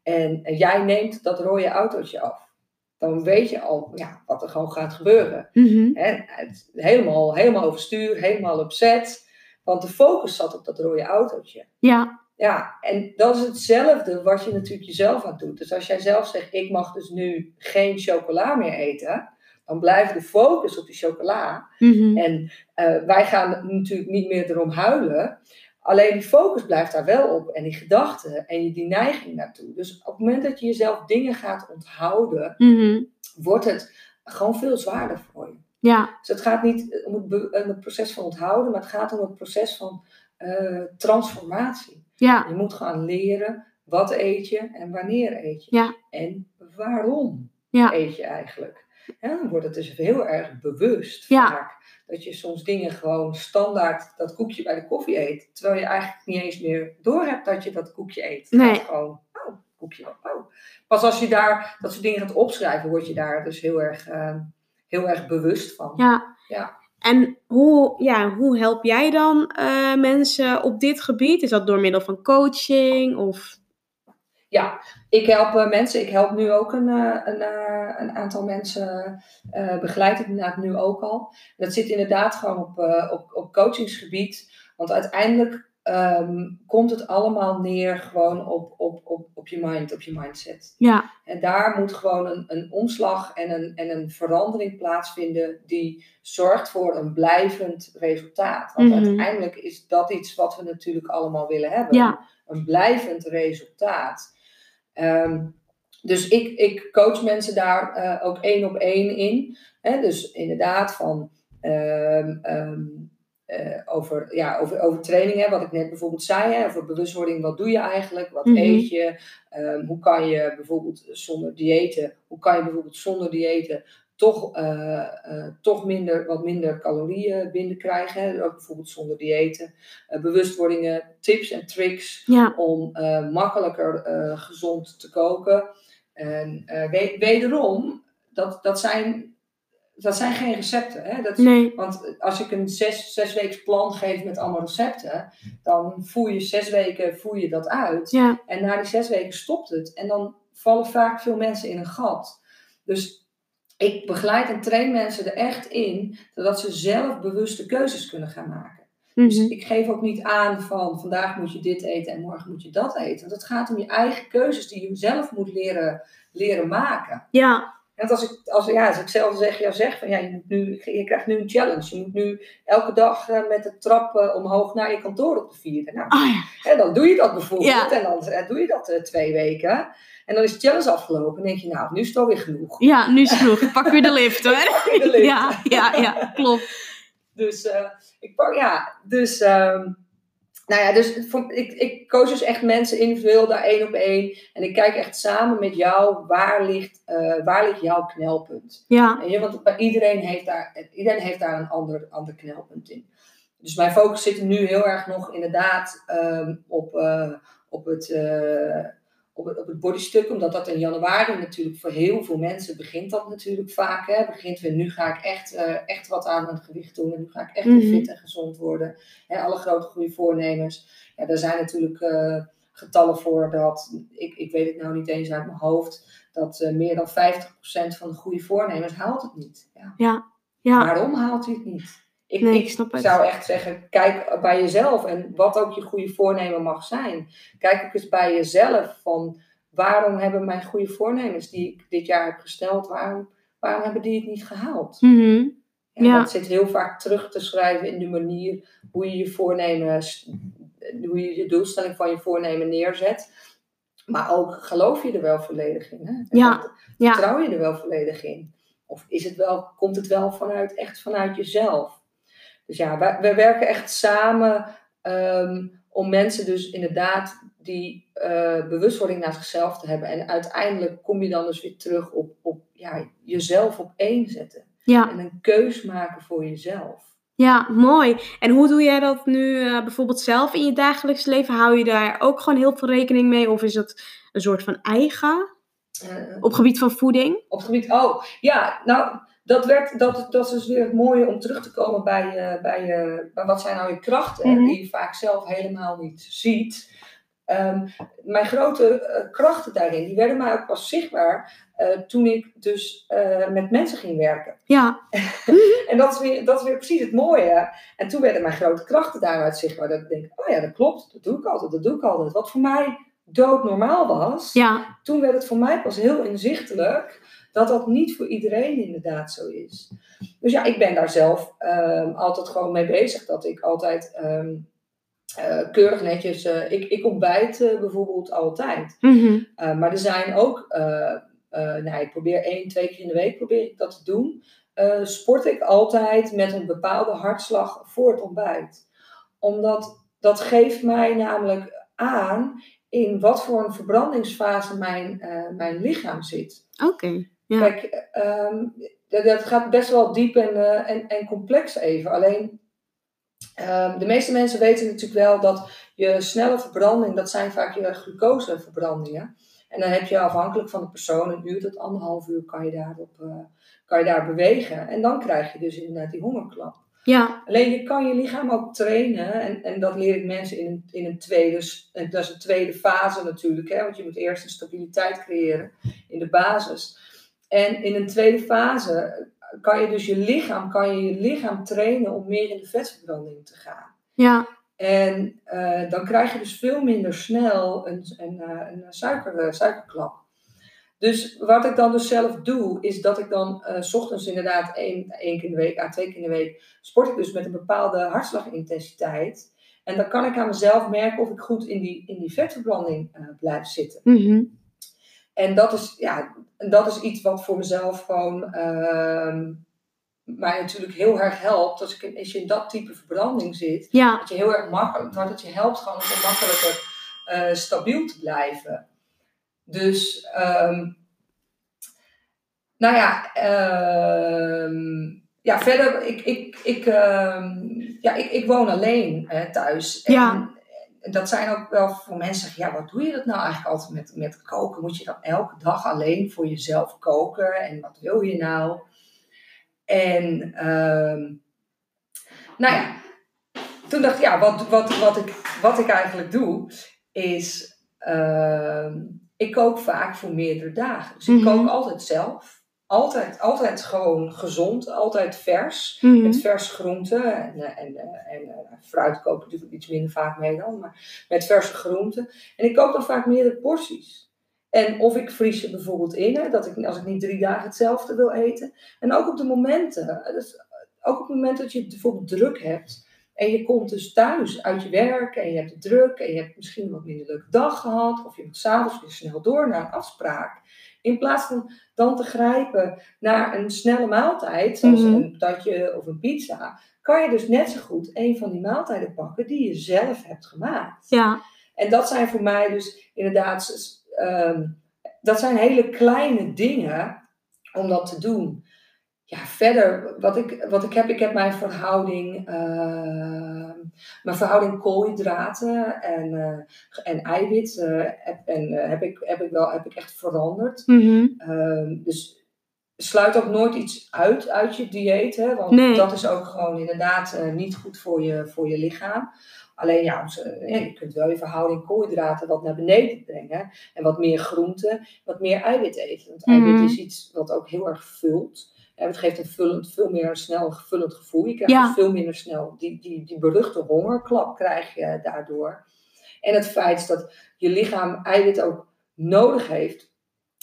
En jij neemt dat rode autootje af. Dan weet je al ja, wat er gewoon gaat gebeuren. Mm -hmm. En het, helemaal, helemaal overstuur, helemaal upset. Want de focus zat op dat rode autootje. Ja. Ja, en dat is hetzelfde wat je natuurlijk jezelf aan doet. Dus als jij zelf zegt, ik mag dus nu geen chocola meer eten, dan blijft de focus op die chocola. Mm -hmm. En uh, wij gaan natuurlijk niet meer erom huilen. Alleen die focus blijft daar wel op. En die gedachten en die neiging naartoe. Dus op het moment dat je jezelf dingen gaat onthouden, mm -hmm. wordt het gewoon veel zwaarder voor je. Ja. Dus het gaat niet om het, om het proces van onthouden, maar het gaat om het proces van uh, transformatie. Ja. Je moet gaan leren wat eet je en wanneer eet je. Ja. En waarom ja. eet je eigenlijk. En dan wordt het dus heel erg bewust vaak. Dat je soms dingen gewoon standaard dat koekje bij de koffie eet. Terwijl je eigenlijk niet eens meer doorhebt dat je dat koekje eet. Nee. Het gewoon, oh, koekje, oh. Pas als je daar dat soort dingen gaat opschrijven, word je daar dus heel erg, uh, heel erg bewust van. Ja. ja. En hoe, ja, hoe help jij dan uh, mensen op dit gebied? Is dat door middel van coaching of... Ja, ik help uh, mensen. Ik help nu ook een, uh, een, een aantal mensen, begeleid ik inderdaad nu ook al. Dat zit inderdaad gewoon op, op, op coachingsgebied. Want uiteindelijk um, komt het allemaal neer gewoon op, op, op, op je mind, op je mindset. Ja. En daar moet gewoon een, een omslag en een, en een verandering plaatsvinden die zorgt voor een blijvend resultaat. Want Mhm. uiteindelijk is dat iets wat we natuurlijk allemaal willen hebben. Ja. Een blijvend resultaat. Ehm, dus ik, ik coach mensen daar eh, ook één op één in. Hè? Dus inderdaad van ehm, ehm, eh, over, ja, over, over training, hè, wat ik net bijvoorbeeld zei, hè, over bewustwording, wat doe je eigenlijk, wat Mhm. eet je, Ehm, hoe kan je bijvoorbeeld zonder diëten, hoe kan je bijvoorbeeld zonder diëten toch, eh, eh, toch minder, wat minder calorieën binnenkrijgen, hè, ook bijvoorbeeld zonder diëten, bewustwordingen, tips en tricks Ja. om makkelijker gezond te koken. En we- wederom, dat, dat, zijn, dat zijn geen recepten. Hè? Dat, Nee. want als ik een zes, zes weken plan geef met allemaal recepten, dan voer je zes weken voer je dat uit. Ja. En na die zes weken stopt het. En dan vallen vaak veel mensen in een gat. Dus ik begeleid en train mensen er echt in, zodat ze zelf bewuste keuzes kunnen gaan maken. Dus Mhm. ik geef ook niet aan van vandaag moet je dit eten en morgen moet je dat eten. Want het gaat om je eigen keuzes die je zelf moet leren, leren maken. Ja. En als ik, als, ja, als ik zelf zeg, jou zeg van ja, je, moet nu, je krijgt nu een challenge. Je moet nu elke dag uh, met de trap uh, omhoog naar je kantoor op de vierde. Nou, Oh ja. en dan doe je dat bijvoorbeeld. Ja. En dan uh, doe je dat twee weken. En dan is de challenge afgelopen. En denk je, nou, nu is het alweer genoeg. Ja, nu is het genoeg. Ik pak weer de lift hoor. De lift. Ja, ja, ja, klopt. Dus ik pak, ja, dus, um, nou ja, dus voor, ik, ik koos dus echt mensen individueel daar één op één. En ik kijk echt samen met jou, waar ligt, uh, waar ligt jouw knelpunt? Ja. En je, want iedereen heeft daar, iedereen heeft daar een ander, ander knelpunt in. Dus mijn focus zit nu heel erg nog inderdaad um, op, uh, op het op het, op het bodystuk, omdat dat in januari natuurlijk voor heel veel mensen begint dat natuurlijk vaak. Hè? Begint weer, nu ga ik echt, uh, echt wat aan mijn gewicht doen en nu ga ik echt mm -hmm. fit en gezond worden. En alle grote goede voornemens. Ja, daar zijn natuurlijk uh, getallen voor dat, ik, ik weet het nou niet eens uit mijn hoofd, dat uh, meer dan 50% van de goede voornemens haalt het niet. Ja. Ja. ja. Waarom haalt hij het niet? Ik, nee, ik, zou echt zeggen, kijk bij jezelf en wat ook je goede voornemen mag zijn. Kijk ook eens bij jezelf van waarom hebben mijn goede voornemens die ik dit jaar heb gesteld, waarom, waarom hebben die het niet gehaald? Mm -hmm. ja, ja. Dat zit heel vaak terug te schrijven in de manier hoe je je voornemen, hoe je je doelstelling van je voornemen neerzet. Maar ook geloof je er wel volledig in? Hè? Ja. Vertrouw je er wel volledig in? Of is het wel, komt het wel vanuit, echt vanuit jezelf? Dus ja, wij, wij werken echt samen um, om mensen dus inderdaad die uh, bewustwording naar zichzelf te hebben. En uiteindelijk kom je dan dus weer terug op, op ja, jezelf op één zetten. Ja. En een keus maken voor jezelf. Ja, mooi. En hoe doe jij dat nu uh, bijvoorbeeld zelf in je dagelijks leven? Hou je daar ook gewoon heel veel rekening mee? Of is het een soort van eigen? Uh, op gebied van voeding? Op gebied, oh, ja, nou, dat, werd, dat, dat is dus weer het mooie om terug te komen bij, uh, bij, uh, bij wat zijn nou je krachten, Mhm. die je vaak zelf helemaal niet ziet. Ehm, mijn grote uh, krachten daarin, die werden mij ook pas zichtbaar toen ik dus met mensen ging werken. Ja. en dat is, weer, dat is weer precies het mooie. En toen werden mijn grote krachten daaruit zichtbaar. Dat ik denk, oh ja, dat klopt, dat doe ik altijd, dat doe ik altijd. Wat voor mij doodnormaal was, Ja. toen werd het voor mij pas heel inzichtelijk dat dat niet voor iedereen inderdaad zo is. Dus ja, ik ben daar zelf um, altijd gewoon mee bezig. Dat ik altijd um, uh, keurig netjes, uh, ik, ik ontbijt uh, bijvoorbeeld altijd. Mhm. maar er zijn ook, nou, ik probeer één, twee keer in de week probeer ik dat te doen. sport ik altijd met een bepaalde hartslag voor het ontbijt. Omdat dat geeft mij namelijk aan in wat voor een verbrandingsfase mijn, mijn lichaam zit. Oké. Okay. Ja. Kijk, um, dat, gaat best wel diep en, uh, en, en, complex even. Alleen, um, de meeste mensen weten natuurlijk wel dat je snelle verbranding, dat zijn vaak je glucoseverbrandingen. En dan heb je afhankelijk van de persoon een uur tot anderhalf uur kan je, daarop, uh, kan je daar bewegen. En dan krijg je dus inderdaad die hongerklap. Ja. Alleen je kan je lichaam ook trainen. En, en dat leer ik mensen in een, in een tweede, dat is een tweede fase natuurlijk. Hè, want je moet eerst een stabiliteit creëren in de basis. En in een tweede fase kan je dus je lichaam, kan je, je lichaam trainen om meer in de vetverbranding te gaan. Ja. En uh, dan krijg je dus veel minder snel een, een, een suiker, suikerklap. Dus wat ik dan dus zelf doe, is dat ik dan uh, s ochtends inderdaad één, één keer in de week, à twee keer in de week, sport ik dus met een bepaalde hartslagintensiteit. En dan kan ik aan mezelf merken of ik goed in die, in die vetverbranding uh, blijf zitten. Mm -hmm. En dat is, ja, dat is iets wat voor mezelf gewoon uh, mij natuurlijk heel erg helpt. Als, ik, als je in dat type verbranding zit, ja. dat je heel erg makkelijk, dat je helpt gewoon om makkelijker uh, stabiel te blijven. Dus, um, nou ja, um, ja, verder, ik, ik, ik, ja, ik, ik woon alleen hè, thuis. En, ja dat zijn ook wel voor mensen zeggen, ja, wat doe je dat nou eigenlijk altijd met, met koken? Moet je dan elke dag alleen voor jezelf koken? En wat wil je nou? En, um, nou ja, toen dacht ik, ja, wat, wat, wat, ik, wat ik eigenlijk doe, is, uh, ik kook vaak voor meerdere dagen. Dus ik Mhm. kook altijd zelf. Altijd, altijd gewoon gezond, altijd vers. Mhm. Met verse groenten en, eh, en, eh, en eh, fruit kook ik natuurlijk iets minder vaak mee dan, maar met verse groenten. En ik kook dan vaak meerdere porties. En of ik vries je bijvoorbeeld in, hè, dat ik, als ik niet drie dagen hetzelfde wil eten. En ook op de momenten, dus ook op het moment dat je bijvoorbeeld druk hebt. En je komt dus thuis uit je werk en je hebt het druk en je hebt misschien een wat minder leuke dag gehad. Of je moet s'avonds weer snel door naar een afspraak. In plaats van dan te grijpen naar een snelle maaltijd, zoals Mhm. een patatje of een pizza, kan je dus net zo goed een van die maaltijden pakken die je zelf hebt gemaakt. Ja. En dat zijn voor mij dus inderdaad, ehm, dat zijn hele kleine dingen om dat te doen. Ja, verder, wat ik, wat ik heb, ik heb mijn verhouding, ehm, mijn verhouding koolhydraten en, eh, en eiwit, eh, heb, en, eh, heb, ik, heb, ik wel, heb ik echt veranderd. Mhm. Ehm, dus sluit ook nooit iets uit uit je dieet, hè, want Nee. dat is ook gewoon inderdaad niet goed voor je, voor je lichaam. Alleen ja, je kunt wel je verhouding koolhydraten wat naar beneden brengen. En wat meer groente, wat meer eiwit eten. Want Mhm. eiwit is iets wat ook heel erg vult. Het geeft een vullend, veel meer snel een vullend gevoel. Je krijgt Ja. dus veel minder snel die, die, die beruchte hongerklap krijg je daardoor. En het feit dat je lichaam eiwit ook nodig heeft.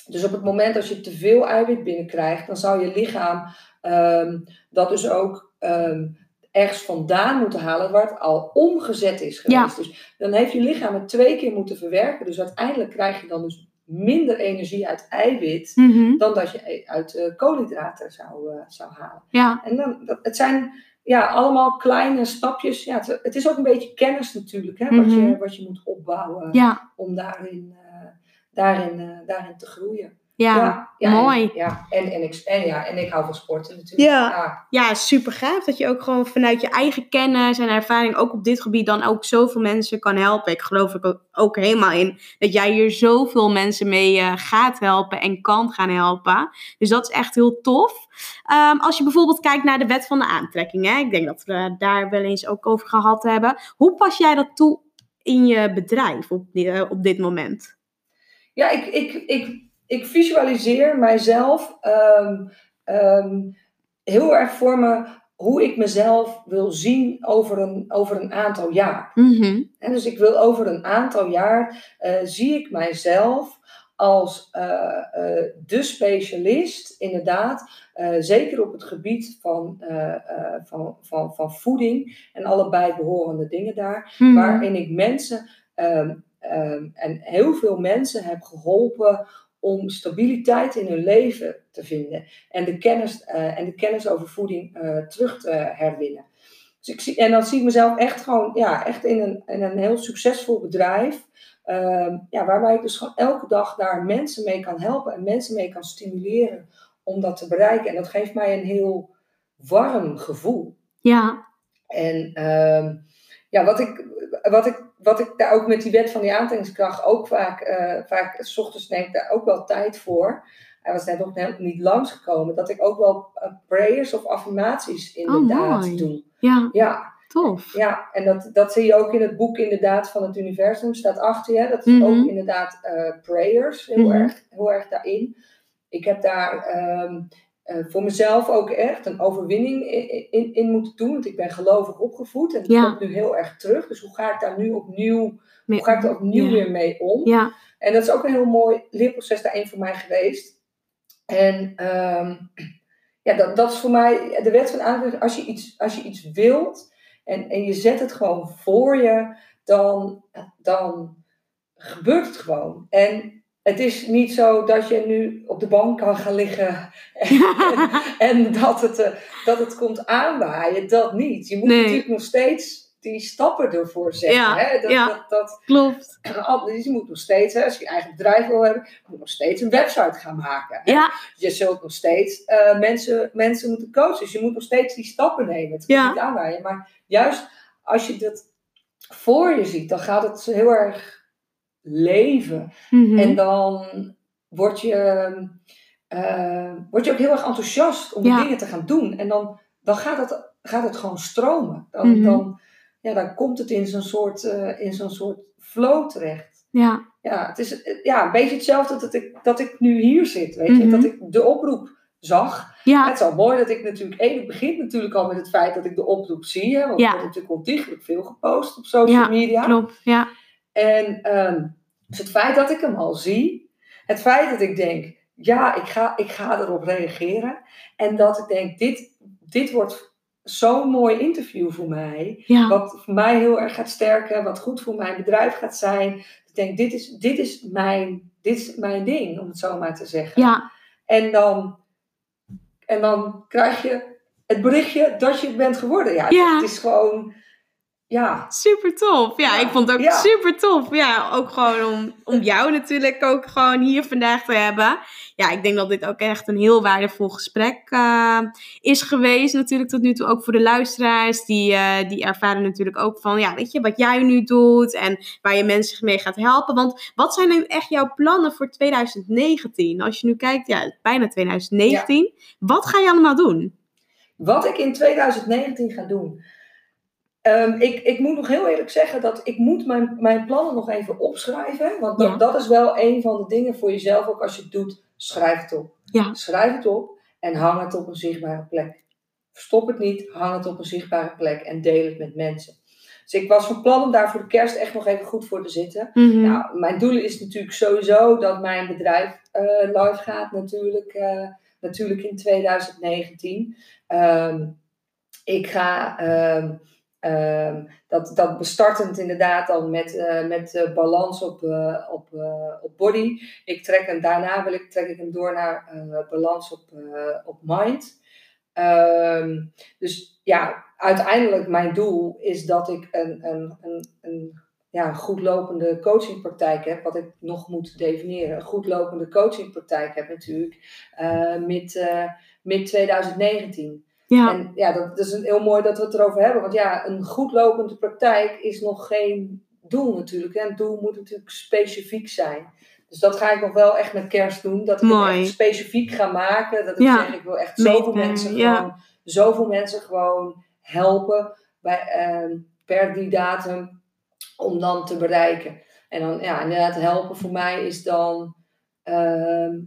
Dus op het moment dat je te veel eiwit binnenkrijgt, dan zou je lichaam ehm, dat dus ook ehm, ergens vandaan moeten halen waar het al omgezet is geweest. Dus dan heeft je lichaam het twee keer moeten verwerken. Dus uiteindelijk krijg je dan dus minder energie uit eiwit Mhm. dan dat je uit eh, koolhydraten zou, eh, zou halen. Ja. En dan, dat, het zijn ja, allemaal kleine stapjes. Ja, het, het is ook een beetje kennis natuurlijk, hè, wat, Mhm. je, wat je moet opbouwen Ja. om daarin, eh, daarin, daarin te groeien. Ja. ja, mooi. En, ja, en, en, ik, en, ja, en ik hou van sporten natuurlijk. Ja. Ja, super gaaf dat je ook gewoon vanuit je eigen kennis en ervaring ook op dit gebied dan ook zoveel mensen kan helpen. Ik geloof er ook- helemaal in dat jij hier zoveel mensen mee eh, gaat helpen en kan gaan helpen. Dus dat is echt heel tof. Ehm, als je bijvoorbeeld kijkt naar de wet van de aantrekking, hè? ik denk dat we daar wel eens ook over gehad hebben. Hoe pas jij dat toe in je bedrijf op, eh, op dit moment? Ja, ik, ik, ik, ik visualiseer mijzelf ehm, ehm, heel erg voor me hoe ik mezelf wil zien over een, over een aantal jaar. Mhm. En dus ik wil over een aantal jaar eh, zie ik mijzelf als eh, de specialist, inderdaad, zeker op het gebied van, van, van, van voeding en alle bijbehorende dingen daar, Mhm. waarin ik mensen ehm, en heel veel mensen heb geholpen om stabiliteit in hun leven te vinden en de kennis, eh, en de kennis over voeding eh, terug te herwinnen. Dus ik zie, en dan zie ik mezelf echt gewoon, ja, echt in een, in een heel succesvol bedrijf. ehm, ja, waarbij ik dus gewoon elke dag daar mensen mee kan helpen en mensen mee kan stimuleren om dat te bereiken. En dat geeft mij een heel warm gevoel. Ja. En ehm, ja, wat ik, wat, ik, wat ik daar ook met die wet van die aantrekkingskracht ook vaak, eh vaak s ochtends neem ik daar ook wel tijd voor. Hij was net nog net niet langsgekomen, dat ik ook wel eh, prayers of affirmaties inderdaad mooi. doe. Ja, Ja, tof. ja, en dat, dat zie je ook in het boek inderdaad van het universum, staat achter je. Dat is Mhm. ook inderdaad eh, prayers, heel, Mhm. erg, heel erg daarin. Ik heb daar ehm, eh, voor mezelf ook echt een overwinning in, in, in moeten doen, want ik ben gelovig opgevoed en dat Ja. komt nu heel erg terug. Dus hoe ga ik daar nu opnieuw, Me- hoe ga ik er opnieuw ja. weer mee om? Ja. En dat is ook een heel mooi leerproces daarin voor mij geweest. En ehm, ja, dat, dat is voor mij de wet van aantrekking. Als je iets, als je iets wilt en, en je zet het gewoon voor je, dan, dan gebeurt het gewoon. En het is niet zo dat je nu op de bank kan gaan liggen en, en dat, het, eh, dat het komt aanwaaien. Dat niet. Je moet Nee. natuurlijk nog steeds die stappen ervoor zetten. Ja, hè? Dat, ja. dat, dat, Klopt. dus je moet nog steeds, hè, als je je eigen bedrijf wil hebben, moet nog steeds een website gaan maken. hè. Ja. Je zult nog steeds eh, mensen, mensen moeten coachen. Dus je moet nog steeds die stappen nemen. Het kan Ja. niet aanwaaien. Maar juist als je dat voor je ziet, dan gaat het heel erg leven. Mhm. En dan word je, eh, word je ook heel erg enthousiast om Ja. dingen te gaan doen. En dan, dan gaat, het, gaat het gewoon stromen. Dan, Mhm. dan, ja, dan komt het in zo'n soort, eh, in zo'n soort flow terecht. Ja. Ja, het is eh, ja, een beetje hetzelfde dat ik, dat ik nu hier zit. Weet je? Mhm. Dat ik de oproep zag. Ja. Het is al mooi dat ik natuurlijk... één, het begint natuurlijk al met het feit dat ik de oproep zie. Hè, want Ja. er wordt natuurlijk ontiegelijk veel gepost op social Ja, media. Klopt. Ja. En ehm, dus het feit dat ik hem al zie. het feit dat ik denk, ja, ik ga, ik ga erop reageren. En dat ik denk, dit, dit wordt zo'n mooi interview voor mij. Ja. Wat voor mij heel erg gaat sterken, wat goed voor mijn bedrijf gaat zijn. Ik denk, dit is, dit is, mijn, dit is mijn ding, om het zo maar te zeggen. Ja. En, dan, en dan krijg je het berichtje dat je het bent geworden. Ja, Ja. het is gewoon, ja, Super tof. Ja, Ja, ik vond het ook ja. super tof. Ja, ook gewoon om, om jou natuurlijk ook gewoon hier vandaag te hebben. Ja, ik denk dat dit ook echt een heel waardevol gesprek eh, is geweest. Natuurlijk tot nu toe ook voor de luisteraars. Die, eh, die ervaren natuurlijk ook van, ja, weet je, wat jij nu doet en waar je mensen mee gaat helpen. Want wat zijn nu echt jouw plannen voor 2019? Als je nu kijkt, ja, bijna 2019. Wat ga je allemaal doen? Wat ik in 2019 ga doen. Ehm, ik, ik moet nog heel eerlijk zeggen dat ik moet mijn, mijn plannen nog even opschrijven. Want dat, Ja. dat is wel een van de dingen voor jezelf, ook als je het doet, schrijf het op. Ja. Schrijf het op en hang het op een zichtbare plek. Verstop het niet, hang het op een zichtbare plek en deel het met mensen. Dus ik was van plan om daar voor de kerst echt nog even goed voor te zitten. Mhm. Nou, mijn doel is natuurlijk sowieso dat mijn bedrijf eh, live gaat, natuurlijk, eh, natuurlijk in 2019. Ehm, ik ga ehm, dat, dat bestartend inderdaad dan met, eh, met eh, balans op, eh, op, op body. Ik trek hem, daarna wil ik, trek ik hem door naar balans op, op mind. Ehm, dus ja, uiteindelijk mijn doel is dat ik een, een, een, een ja, goed lopende coachingpraktijk heb, wat ik nog moet definiëren. Een goed lopende coachingpraktijk heb natuurlijk eh, mid, mid 2019. Ja. En ja, dat, dat is een, heel mooi dat we het erover hebben. Want ja, een goed lopende praktijk is nog geen doel natuurlijk. Hè. Een doel moet natuurlijk specifiek zijn. Dus dat ga ik nog wel echt met kerst doen. Dat ik Mooi. het echt specifiek ga maken. Dat ik Ja. zeg, ik wil echt zoveel mensen ja. gewoon, zoveel mensen gewoon helpen bij, ehm, per die datum om dan te bereiken. En dan, ja, inderdaad, helpen voor mij is dan, ehm,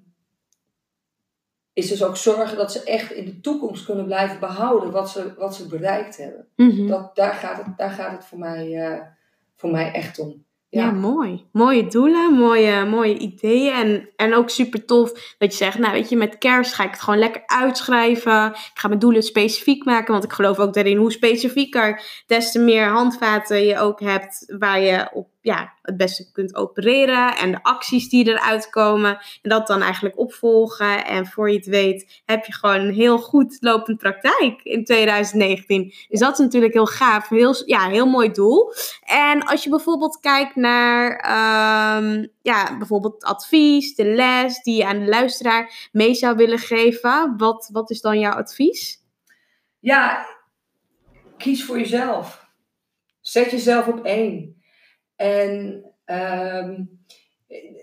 is dus ook zorgen dat ze echt in de toekomst kunnen blijven behouden wat ze, wat ze bereikt hebben. Mhm. Dat, daar, gaat het, daar gaat het voor mij, eh, voor mij echt om. Ja, mooi. Mooie doelen, mooie, mooie ideeën. En, en ook super tof dat je zegt, nou weet je, met kerst ga ik het gewoon lekker uitschrijven. Ik ga mijn doelen specifiek maken, want ik geloof ook daarin hoe specifieker, des te meer handvaten je ook hebt waar je op ja, het beste kunt opereren. En de acties die eruit komen. En dat dan eigenlijk opvolgen. En voor je het weet heb je gewoon een heel goed lopend praktijk in 2019. Dus dat is natuurlijk heel gaaf. Heel, ja, heel mooi doel. En als je bijvoorbeeld kijkt naar ehm, ja, bijvoorbeeld advies, de les die je aan de luisteraar mee zou willen geven, wat, wat is dan jouw advies? Ja, kies voor jezelf. Zet jezelf op één. En ehm,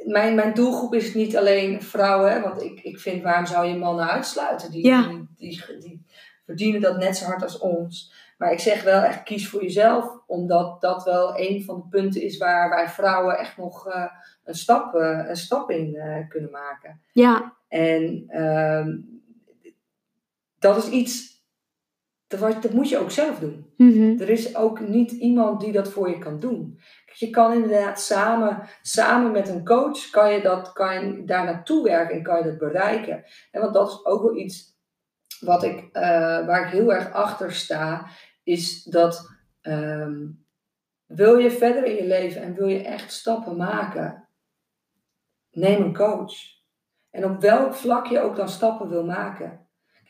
mijn, mijn doelgroep is niet alleen vrouwen, hè, want ik, ik vind waarom zou je mannen uitsluiten? Die, Ja. die, die, die verdienen dat net zo hard als ons. Maar ik zeg wel echt kies voor jezelf, omdat dat wel een van de punten is waar wij vrouwen echt nog eh, een, stap, eh, een stap in eh, kunnen maken. Ja, En ehm, dat is iets, dat moet je ook zelf doen. mhm. Er is ook niet iemand die dat voor je kan doen. Je kan inderdaad samen, samen met een coach, kan je, dat, kan daar naartoe werken en kan je dat bereiken. En want dat is ook wel iets wat ik, eh, waar ik heel erg achter sta, is dat ehm, wil je verder in je leven en wil je echt stappen maken, neem een coach. En op welk vlak je ook dan stappen wil maken.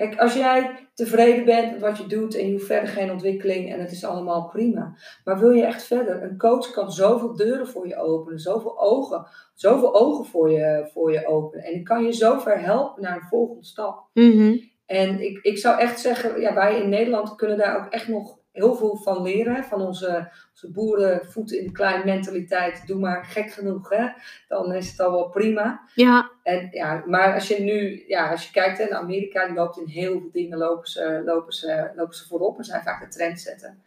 Kijk, als jij tevreden bent met wat je doet en je hoeft verder geen ontwikkeling en het is allemaal prima. Maar wil je echt verder? Een coach kan zoveel deuren voor je openen, zoveel ogen, zoveel ogen voor je, voor je openen. En kan je zo ver helpen naar een volgende stap. Mhm. En ik, ik zou echt zeggen, ja, wij in Nederland kunnen daar ook echt nog heel veel van leren. Van onze, onze boerenvoeten in de kleine mentaliteit. Doe maar gek genoeg, hè? dan is het al wel prima. ja, En, ja, maar als je nu, ja, als je kijkt hè, naar Amerika, die loopt in heel veel dingen, lopen ze, lopen ze, lopen ze voorop en zijn vaak de trend zetten.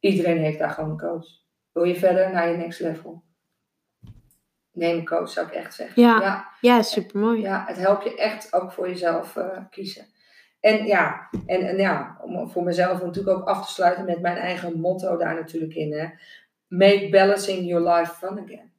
Iedereen heeft daar gewoon een coach. Wil je verder naar je next level? Neem een coach, zou ik echt zeggen. Ja. ja, ja super mooi. ja, het helpt je echt ook voor jezelf eh, kiezen. En ja, en, en ja, om voor mezelf natuurlijk ook af te sluiten met mijn eigen motto daar natuurlijk in. Hè. Make balancing your life fun again.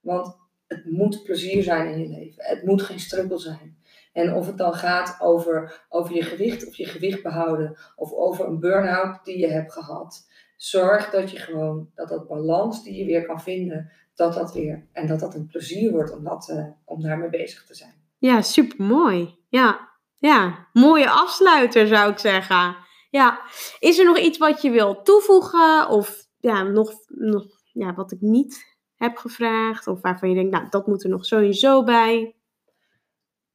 Want het moet plezier zijn in je leven. Het moet geen struggle zijn. En of het dan gaat over, over je gewicht of je gewicht behouden, of over een burn-out die je hebt gehad. Zorg dat je gewoon, dat dat balans die je weer kan vinden, dat dat weer, en dat dat een plezier wordt om, dat, uh, om daarmee bezig te zijn. Ja, super mooi. Ja, ja, mooie afsluiter zou ik zeggen. Ja, is er nog iets wat je wil toevoegen? Of ja, nog, nog ja, wat ik niet heb gevraagd? Of waarvan je denkt, nou, dat moet er nog sowieso bij?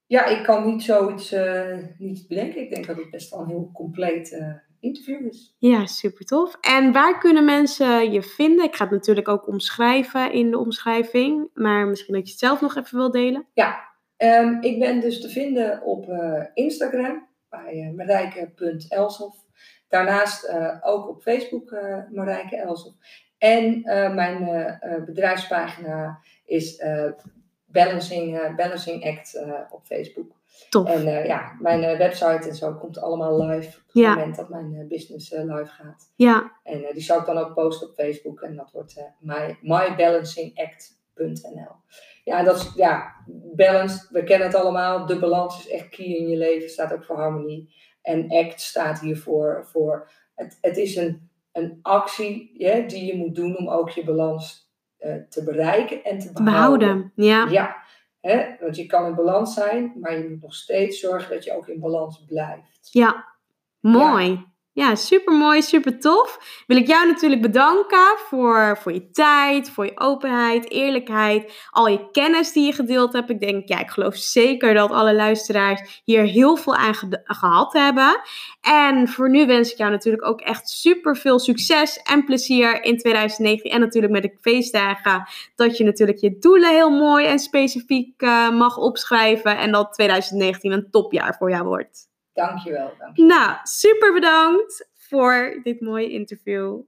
Ja, ik kan niet zoiets uh, niet bedenken. Ik denk dat het best wel een heel compleet uh, interview is. Ja, super tof. En waar kunnen mensen je vinden? Ik ga het natuurlijk ook omschrijven in de omschrijving. Maar misschien dat je het zelf nog even wil delen. Ja, um, ik ben dus te vinden op uh, Instagram bij uh, marijke.elsof. Daarnaast ook op Facebook Marijke Elsof. En mijn bedrijfspagina is Balancing, Balancing Act op Facebook. Top. En ja, mijn website en zo komt allemaal live op het moment dat mijn business live gaat. Ja. En die zou ik dan ook posten op Facebook en dat wordt my, mybalancingact.nl. Ja, dat is, ja, balance, we kennen het allemaal. De balans is echt key in je leven, staat ook voor harmonie. En act staat hiervoor voor, het, het is een, een actie yeah, die je moet doen om ook je balans te bereiken en te behouden. behouden. Ja. ja. Hè? Want je kan in balans zijn, maar je moet nog steeds zorgen dat je ook in balans blijft. Ja, mooi. Ja, super mooi, super tof. Wil ik jou natuurlijk bedanken voor, voor je tijd, voor je openheid, eerlijkheid, al je kennis die je gedeeld hebt. Ik denk, ja, ik geloof zeker dat alle luisteraars hier heel veel aan gehad hebben. En voor nu wens ik jou natuurlijk ook echt super veel succes en plezier in 2019 en natuurlijk met de feestdagen. Dat je natuurlijk je doelen heel mooi en specifiek uh, mag opschrijven en dat 2019 een topjaar voor jou wordt. Dankjewel. dankjewel. Nou, super bedankt voor dit mooie interview.